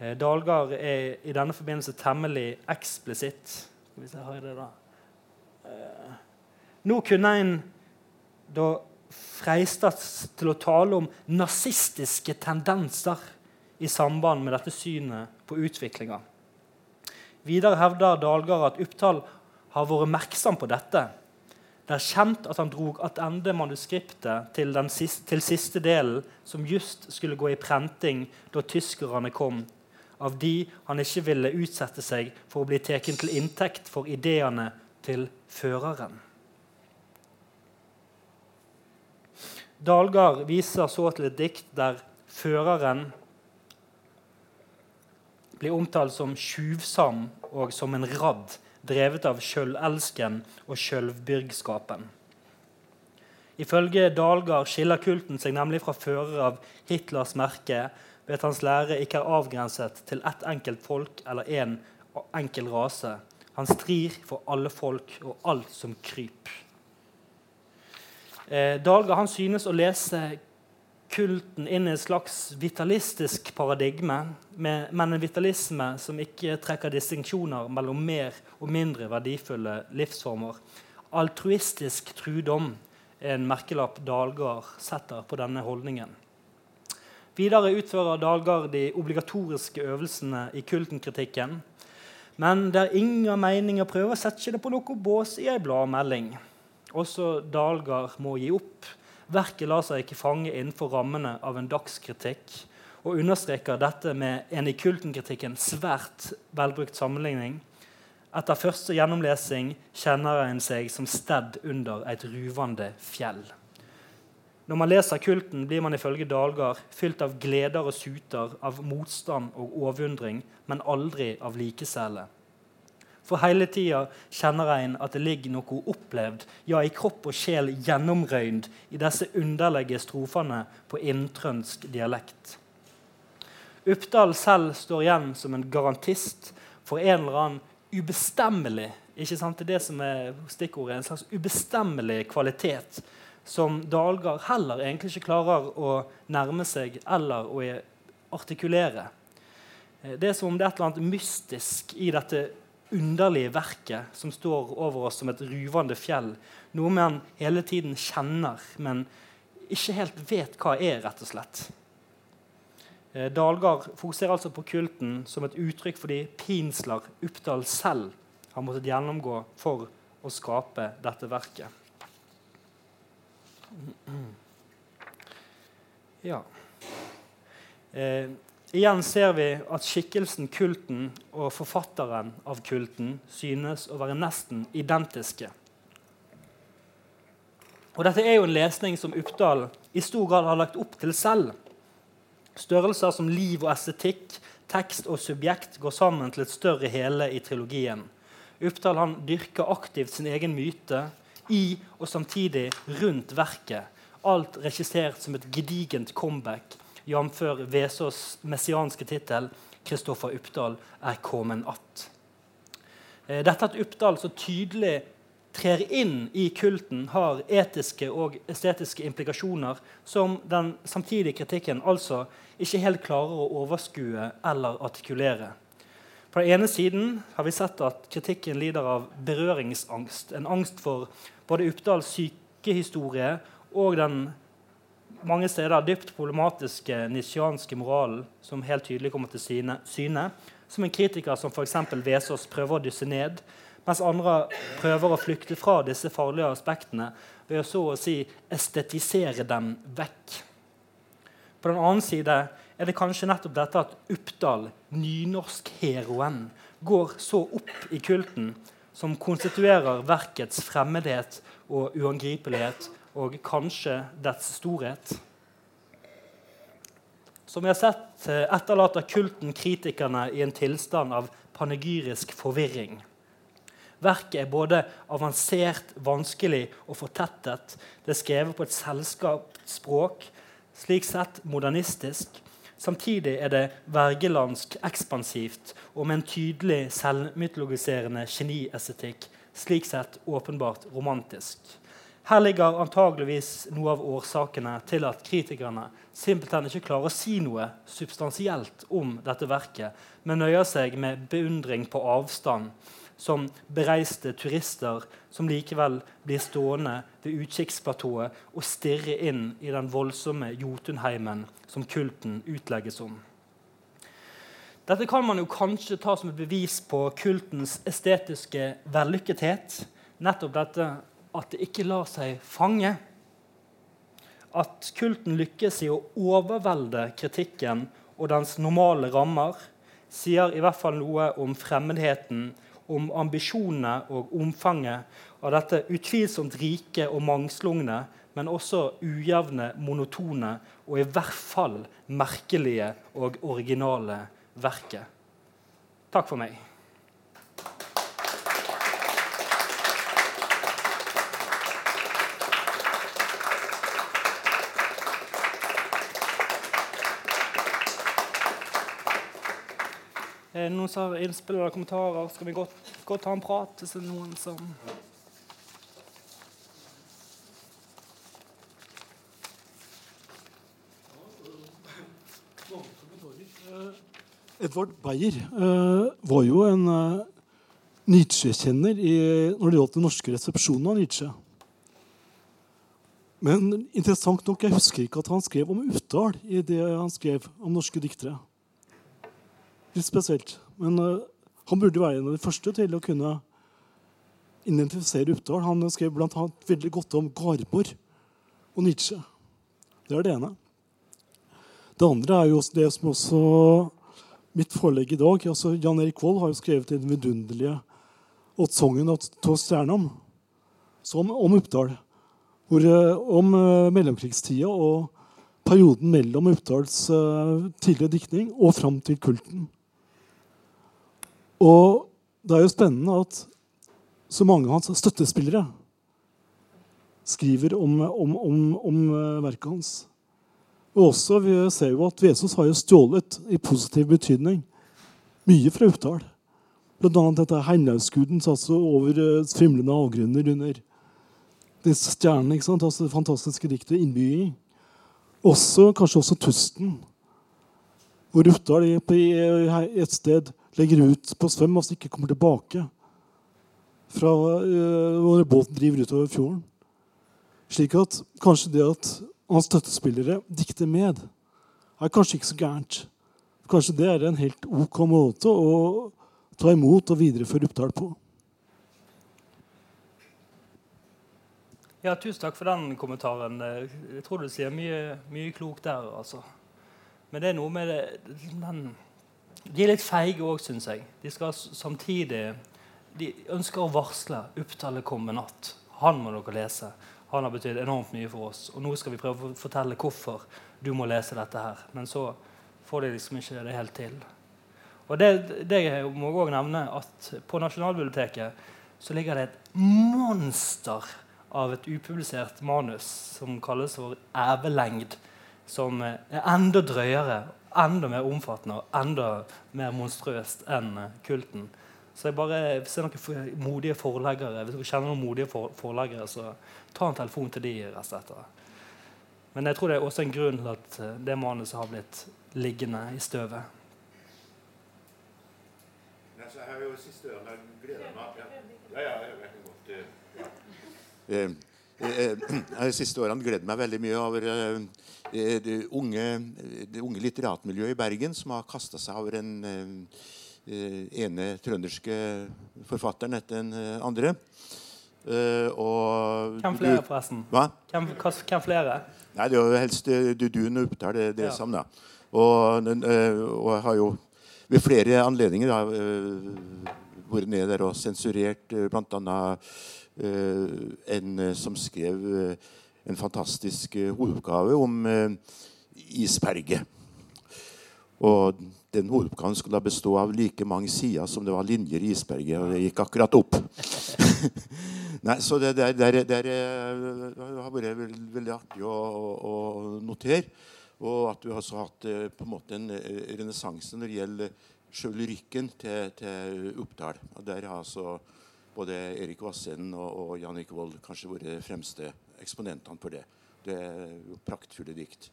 Eh, Dalgard er i denne forbindelse temmelig eksplisitt. Skal vi har det da? Eh, nå kunne en da freistes til å tale om nazistiske tendenser i samband med dette synet på utviklinga. Videre hevder Dalgard at Uppdal har vært merksom på dette. Det er kjent at han drog attende manuskriptet til, siste, til siste delen, som just skulle gå i prenting da tyskerne kom, av de han ikke ville utsette seg for å bli tatt til inntekt for ideene til føreren. Dalgard viser så til et dikt der føreren blir omtalt som tjuvsam og som en radd, drevet av sjølelsken og sjølvbyrgskapen. Ifølge Dalgard skiller kulten seg nemlig fra fører av Hitlers merke ved at hans lære ikke er avgrenset til ett enkelt folk eller én en enkel rase. Han strir for alle folk og alt som kryp. Eh, Dalgard synes å lese kulten inn i et slags vitalistisk paradigme, med, men en vitalisme som ikke trekker distinksjoner mellom mer og mindre verdifulle livsformer. Altruistisk trudom er en merkelapp Dalgard setter på denne holdningen. Videre utfører Dalgard de obligatoriske øvelsene i kultenkritikken. Men det er ingen mening å prøve å sette det på noe bås i ei bladmelding. Også Dalgard må gi opp Verket lar seg ikke fange innenfor rammene av en dagskritikk og understreker dette med en i kultenkritikken svært velbrukt sammenligning. Etter første gjennomlesing kjenner en seg som stedd under et ruvende fjell. Når man leser kulten, blir man ifølge Dalgard fylt av gleder og suter, av motstand og overundring, men aldri av likesele. For hele tida kjenner en at det ligger noe opplevd, ja, i kropp og sjel gjennomrøynd i disse underlige strofene på inntrønsk dialekt. Uppdal selv står igjen som en garantist for en eller annen ubestemmelig ikke sant, det er det som er stikkordet, en slags ubestemmelig kvalitet som Dalgard heller egentlig ikke klarer å nærme seg eller å artikulere. Det er som om det er et eller annet mystisk i dette underlige verket som står over oss som et ruvende fjell. Noe man hele tiden kjenner, men ikke helt vet hva er, rett og slett. Eh, Dalgard fokuserer altså på kulten som et uttrykk for de pinsler Uppdal selv har måttet gjennomgå for å skape dette verket. Ja. Eh, Igjen ser vi at skikkelsen kulten og forfatteren av kulten synes å være nesten identiske. Og Dette er jo en lesning som Uppdal i stor grad har lagt opp til selv. Størrelser som liv og estetikk, tekst og subjekt går sammen til et større hele i trilogien. Uppdal dyrker aktivt sin egen myte i og samtidig rundt verket. Alt regissert som et gedigent comeback jf. Vesaas messianske tittel 'Kristoffer Uppdal er kommet att'. Eh, dette at Uppdal så tydelig trer inn i kulten, har etiske og estetiske implikasjoner som den samtidige kritikken altså ikke helt klarer å overskue eller artikulere. På den ene siden har vi sett at kritikken lider av berøringsangst. En angst for både Uppdals sykehistorie og den mange steder dypt problematiske nisjanske moralen som helt tydelig kommer til syne, som en kritiker som f.eks. Vesaas prøver å dysse ned, mens andre prøver å flykte fra disse farlige aspektene ved å så å si estetisere dem vekk. På den annen side er det kanskje nettopp dette at Uppdal, nynorskheroen, går så opp i kulten, som konstituerer verkets fremmedhet og uangripelighet, og kanskje dets storhet. Som vi har sett, eh, etterlater kulten kritikerne i en tilstand av panegyrisk forvirring. Verket er både avansert, vanskelig og fortettet. Det er skrevet på et selskapsspråk, slik sett modernistisk. Samtidig er det vergelandsk ekspansivt og med en tydelig selvmytologiserende geniestetikk, slik sett åpenbart romantisk. Her ligger antageligvis noe av årsakene til at kritikerne simpelthen ikke klarer å si noe substansielt om dette verket, men nøyer seg med beundring på avstand som bereiste turister som likevel blir stående ved utkikksplatået og stirre inn i den voldsomme Jotunheimen som kulten utlegges om. Dette kan man jo kanskje ta som et bevis på kultens estetiske vellykkethet. Nettopp dette at det ikke lar seg fange. At kulten lykkes i å overvelde kritikken og dens normale rammer, sier i hvert fall noe om fremmedheten om ambisjonene og omfanget av dette utvilsomt rike og mangslungne, men også ujevne, monotone og i hvert fall merkelige og originale verket. Takk for meg. Er det noen som har innspill eller kommentarer? Skal vi godt, godt ta en prat hvis det er noen som Edvard Beyer eh, var jo en eh, Nietzsche-kjenner når det gjaldt den norske resepsjonen av Nietzsche. Men interessant nok, jeg husker ikke at han skrev om Utdal i det han skrev om norske diktere litt spesielt. Men uh, han burde være en av de første til å kunne identifisere Uppdal. Han skrev bl.a. veldig godt om Garborg og Nietzsche. Det er det ene. Det andre er jo det som også mitt forelegg i dag altså Jan Erik Vold har jo skrevet den vidunderlige åttsongen av Stjernam om Uppdal. Hvor, uh, om uh, mellomkrigstida og perioden mellom Uppdals tidlige diktning og fram til kulten. Og det er jo spennende at så mange av hans støttespillere skriver om, om, om, om eh, verket hans. Og også, Vi ser jo at Jesus har jo stjålet i positiv betydning mye fra Uppdal. Bl.a. dette Heinlaugskuden altså over uh, svimlende avgrunner under disse stjernene. ikke sant? Altså det fantastiske diktet 'Innbygging'. Også, kanskje også 'Tusten', hvor Uppdal er på et sted legger ut på svøm og ikke kommer tilbake fra uh, når båten driver utover fjorden. Slik at kanskje det at hans støttespillere dikter med, er kanskje ikke så gærent. Kanskje det er en helt OK måte å ta imot og videreføre Oppdal på. Ja, Tusen takk for den kommentaren. Jeg tror du sier mye, mye klokt der. altså. Men det er noe med det, den de er litt feige òg, syns jeg. De skal samtidig De ønsker å varsle. Opptallet kommer natt. Han må dere lese. Han har betydd enormt mye for oss. Og nå skal vi prøve å fortelle hvorfor du må lese dette her. Men så får de liksom ikke det helt til. Og det, det må jeg òg nevne at på Nasjonalbiblioteket så ligger det et monster av et upublisert manus som kalles for ævelengd, som er enda drøyere enda mer omfattende og enda mer monstrøst enn kulten. Så jeg bare, Hvis det er noen modige forleggere, hvis dere kjenner noen modige for, forleggere, så ta en telefon til de rett etter. Men jeg tror det er også en grunn til at eh, det manuset har blitt liggende i støvet. Altså, jeg har jo siste ørene gleder meg ja. Ja, jeg kan godt ja. Eh, eh, [CLEARS THROAT] de siste årene gledet meg veldig mye over eh, det, unge, det unge litteratmiljøet i Bergen som har kasta seg over den ene trønderske forfatteren etter den andre. Og, hvem flere, forresten? Hva? Hvem, hvem flere? Nei, Det er jo helst Dudun og Oppdal. Det, det ja. samme. Og, og jeg har jo ved flere anledninger da, vært nede der og sensurert bl.a. Uh, en som skrev en fantastisk hovedoppgave om isberget. Og den hovedoppgaven skulle da bestå av like mange sider som det var linjer i isberget. Og det gikk akkurat opp. [LAUGHS] Nei, så det, der, der, der, har vært veldig, veldig artig å, å, notere. Og at du har så hatt eh, på en måte en eh, renessanse når det gjelder sjøl lyrikken til, til Oppdal. Og der har altså både Erik Vassenden og, og Jan Erik Vold kanskje vært de fremste eksponentene for det. Det er jo praktfulle dikt.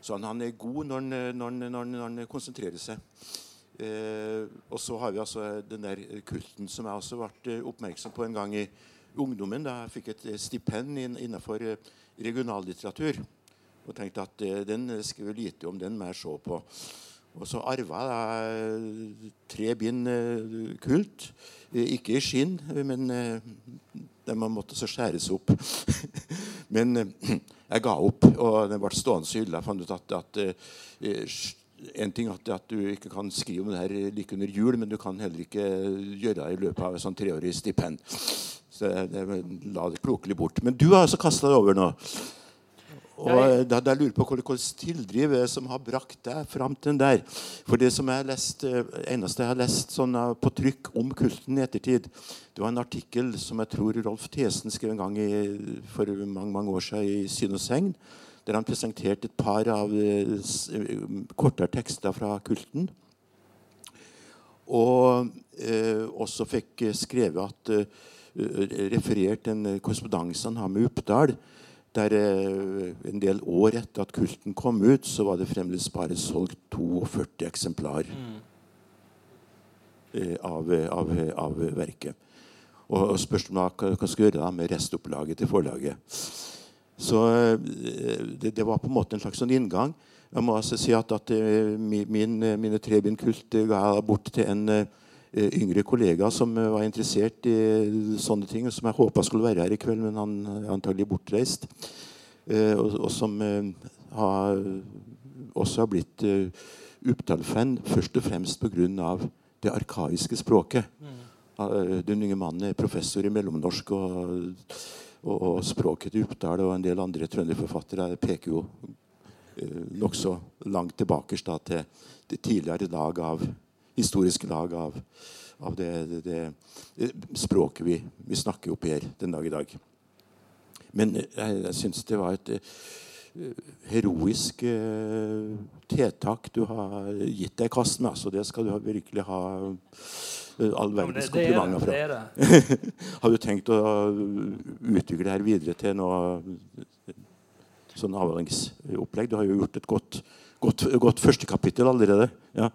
Så han, han er god når han, når, han, når, når han, konsentrerer seg. Eh, og så har vi altså den der kulten som jeg også ble oppmerksom på en gang i ungdommen da jeg fikk et eh, stipend innenfor eh, regionallitteratur. Og tenkte at eh, den skrev lite om, den må jeg se på. Og så arva jeg tre bind kult. Ikke i skinn, men de måtte så skjæres opp. [LAUGHS] men jeg ga opp, og den ble stående i hylla. Jeg fant ut at, at en ting at, at, du ikke kan skrive om det her like under jul, men du kan heller ikke gjøre det i løpet av et sånn treårig stipend. Så jeg, jeg la det klokelig bort. Men du har altså kasta det over nå. Og da, da lurer på hvilken tildriv som har brakt deg fram til den der. For det som jeg har lest, eh, eneste jeg har lest sånn eh, på trykk om kulten i ettertid, det var en artikkel som jeg tror Rolf Thesen skrev en gang i, for mange, mange år siden i Syn og Segn, der han presenterte et par av eh, kortere tekster fra kulten. Og eh, også fikk skrevet at eh, Eh, referert en eh, korrespondanse han har med Uppdal. Der eh, en del år etter at kulten kom ut, så var det fremdeles bare solgt 42 eksemplar mm. av, av, av, verket. Og, og spørsmålet hva man skal gjøre da med restopplaget til forlaget. Så det, det, var på en måte en slags sånn inngang. Jeg må altså si at, at min, mine trebind kult ga jeg bort til en Eh, yngre kollega som eh, var interessert i sånne ting, som jeg håpa skulle være her i kveld, men han er antagelig bortreist. Eh, og, og som har, også har blitt Uppdal-fan først og fremst pga. det arkaiske språket. Mm. Den unge mannen er professor i mellomnorsk, og, og, og språket til Uppdal og en del andre trønderforfattere peker jo nokså langt tilbake da, til det tidligere lag av historiske lag av, av det, det, det, språket vi, vi snakker opp her den dag i dag. Men jeg, jeg syns det var et uh, heroisk eh, tiltak du har gitt deg i kast med. Altså, det skal du virkelig ha uh, all verdens komplimenter fra. [LAUGHS] har du tenkt å utvikle det her videre til noe sånn avhengighetsopplegg? Du har jo gjort et godt Godt, godt første kapittel allerede. Ja.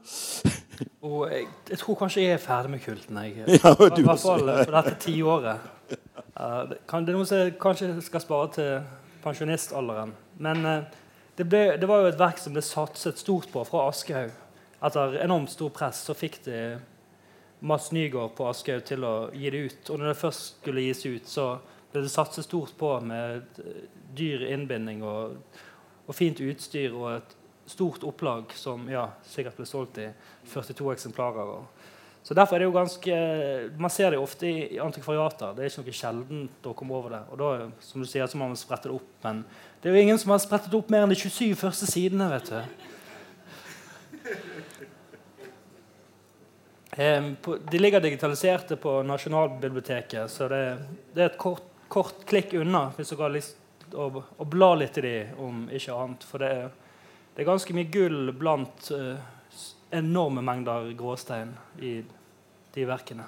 [LAUGHS] Og jeg, jeg, tror kanskje jeg er ferdig med kulten. Jeg. [LAUGHS] Ja, I hvert fall for dette tiåret. Uh, det, kan, det er noe som jeg kanskje skal spare til pensjonistalderen. Men uh, det, ble, det, var jo et verk som ble satset stort på fra Aschehoug. Etter enormt stor press så fikk de Mads Nygaard på Aschehoug til å gi det ut. Og når det først skulle gis ut, så ble det satset stort på med dyr innbinding og, og fint utstyr og et stort opplag som ja, sikkert ble solgt i 42 eksemplarer. Så derfor er det jo ganske, Man ser det jo ofte i antikvariater. Det er ikke noe sjeldent å komme over det. Og da som du sier, så må man sprette det opp. Men det er jo ingen som har sprettet opp mer enn de 27 første sidene. vet du. De ligger digitaliserte på Nasjonalbiblioteket, så det, det er et kort, kort, klikk unna hvis dere har lyst å, å bla litt i de, om ikke annet. For det er det er ganske mye gull blant uh, enorme mengder gråstein i de verkene.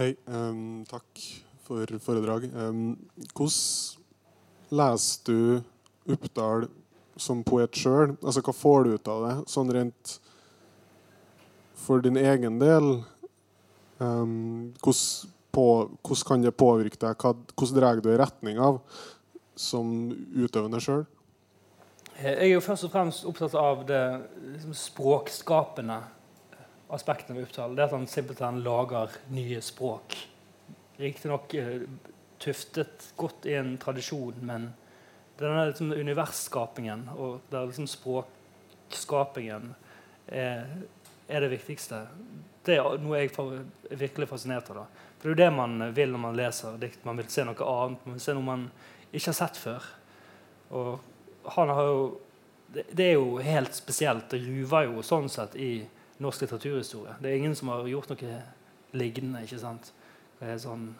Hei. Um, takk for foredrag. Um, hvordan leser du Oppdal som poet sjøl? Altså, hva får du ut av det, sånn rent for din egen del? Um, hvordan, på, hvordan, kan det påvirke deg? Hva, hvordan drar du i retning av som utøvende sjøl? Jeg er jo først og fremst opptatt av det liksom, språkskapende aspektene ved Oppdal. Det at han simpelthen lager nye språk. Riktignok uh, tuftet godt i en tradisjon, men denne liksom, universskapingen og der liksom språkskapingen er, er, det viktigste. Det er noe jeg er virkelig fascinert av. Da. For Det er jo det man vil når man leser dikt. Man vil se noe annet. Man vil se noe man ikke har sett før. Og han har jo det, det er jo helt spesielt. Det ruver jo sånn sett i norsk litteraturhistorie. Det er ingen som har gjort noe lignende. ikke sant? Det er sånn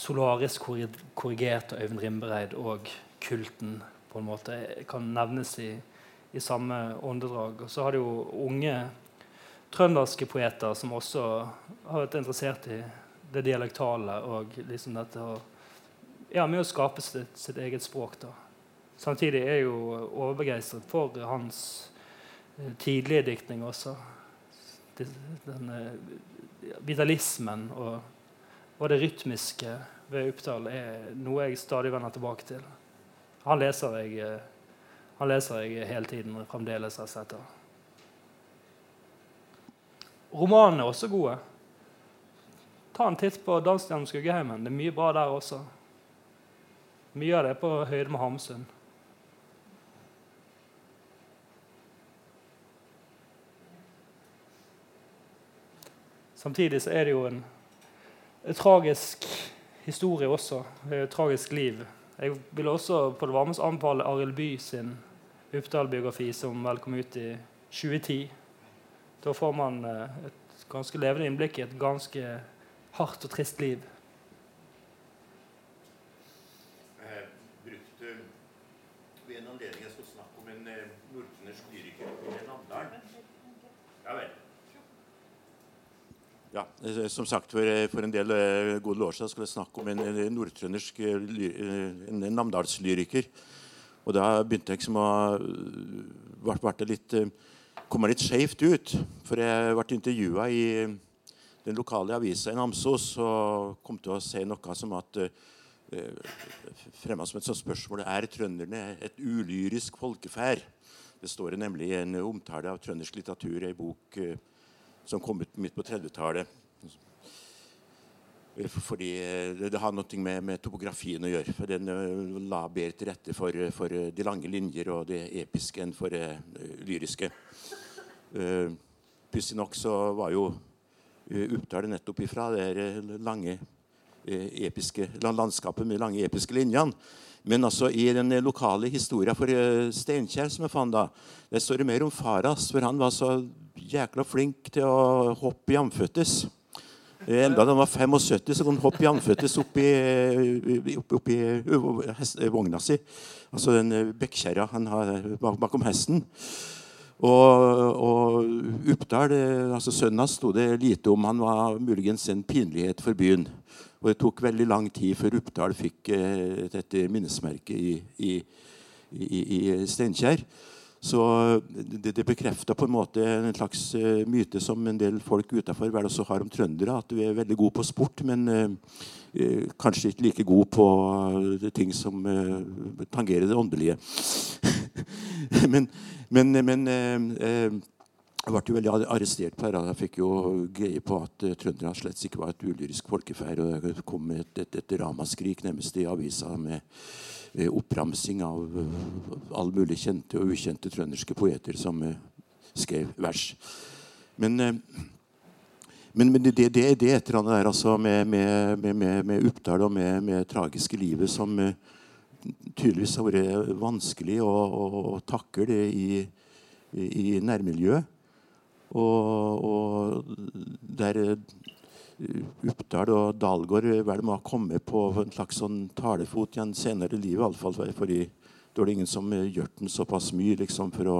Solaris korrigert av Øyvind Rimbereid og kulten på en måte kan nevnes i, i samme åndedrag. Og så har du jo unge trønderske poeter som også har vært interessert i det dialektale og liksom dette ja, med å skape sitt, sitt, eget språk. da. Samtidig er jeg jo overbegeistret for hans eh, tidlige diktning også. Den, eh, vitalismen og, og, det rytmiske ved Oppdal er noe jeg stadig vender tilbake til. Han leser jeg, eh, han leser jeg hele tiden fremdeles. Romanene er også gode. Ta en titt på 'Dans gjennom skuggeheimen'. Det er mye bra der også. Mye av det er på høyde med Hamsun. Samtidig så er det jo en, en tragisk historie også. Et tragisk liv. Jeg vil også på det varmeste anbefale Arild By sin Uppdal-biografi, som vel kom ut i 2010. Da får man eh, et ganske levende innblikk i et ganske hardt og trist liv. Jeg brukte ved en anledning jeg skal snakke om en eh, lyriker i Namdalen. Ja vel. Ja, eh, Som sagt, for, eh, for en del gode år siden skulle jeg snakke om en, nordtrøndersk en, namdalslyriker. Og da begynte jeg liksom å ble, ble litt, komme litt skjevt ut. For jeg ble intervjua i den lokale avisa i Namsos og kom til å se noe som at uh, fremma som et sånt spørsmål Er trønderne et ulyrisk folkeferd? Det står nemlig i en omtale av trøndersk litteratur i ei bok uh, som kom ut midt på 30-tallet. Fordi det, det, har noe med, med, topografien å gjøre. for Den la bedre til rette for, for, de lange linjer og det episke enn for det lyriske. Uh, Pussig nok så var jo Oppdal nettopp ifra det lange episke landskapet med lange episke linjene. Men altså i den lokale historien for Steinkjer, som jeg fant da, der står det mer om Faras. For han var så jækla flink til å hoppe jamføttes. Enda da han var 75, så kunne han hoppe jamføttes oppi, oppi, oppi vogna si. Altså den eh, bekkjerra han har bakom hesten. Og, og Oppdal, altså sønnen hans, sto det lite om. Han var muligens en pinlighet for byen. Og det tok veldig lang tid før Oppdal fikk eh, dette minnesmerket i, i, i, i Steinkjer. Så det, det bekrefta på en måte en slags uh, myte som en del folk utenfor vel også har om trøndere. At vi er veldig gode på sport, men uh, kanskje ikke like gode på ting som tangerer det åndelige. [LAUGHS] men, men, men jeg ble jo veldig arrestert på dette. Jeg fikk jo greie på at uh, trønderne slett ikke var et ulyrisk folkeferd. og Det kom et, et, et ramaskrik nærmest i avisa med Eh, oppramsing av uh, alle mulige kjente og ukjente trønderske poeter som uh, skrev vers. Men, men, men det, det, det, er et eller annet der altså, med, med, med, med Oppdal og med, det tragiske livet som tydeligvis har vært vanskelig å, å, å takle det i, i, i nærmiljøet. Og, og der Oppdal og Dalgård vel må ha kommet på en slags sånn talefot igjen senere i livet, iallfall fordi det det ingen som eh, gjør den såpass mye liksom, for, å,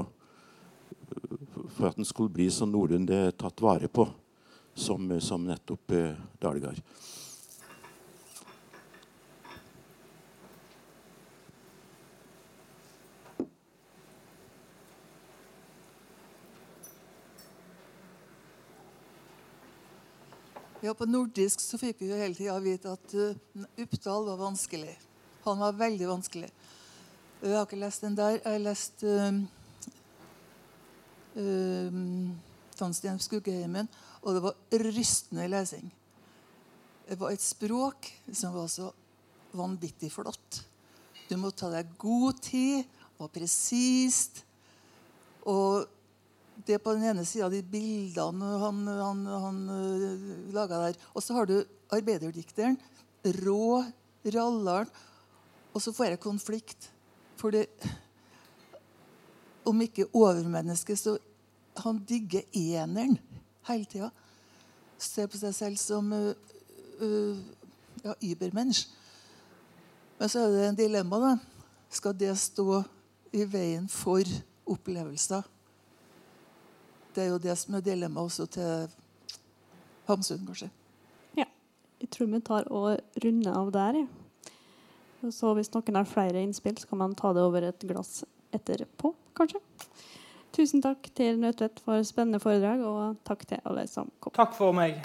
for at den skulle bli så noenlunde tatt vare på som, som nettopp eh, Dalgard. Ja, På nordisk så fikk vi jo hele tida vite at uh, Uppdal var vanskelig. Han var veldig vanskelig. Jeg har ikke lest den der. Jeg har lest uh, uh, Tannsten Skuggeheimen, og det var rystende lesing. Det var et språk som var så vanvittig flott. Du må ta deg god tid, og presist. Og det på den ene sida de bildene han, han, han uh, laga der. Og så har du arbeiderdikteren. Rå rallaren. Og så får jeg konflikt. For det Om ikke overmenneske, så han digger eneren hele tida. Ser på seg selv som uh, uh, ja, übermensch. Men så er det en dilemma. da. Skal det stå i veien for opplevelser? Det er jo det som er dilemmaet også til Hamsun, kanskje. Ja. Jeg tror vi tar og runder av der. Ja. Og Så hvis noen har flere innspill, så kan man ta det over et glass etterpå, kanskje. Tusen takk til Nødtvedt for spennende foredrag, og takk til alle som kom. Takk for meg.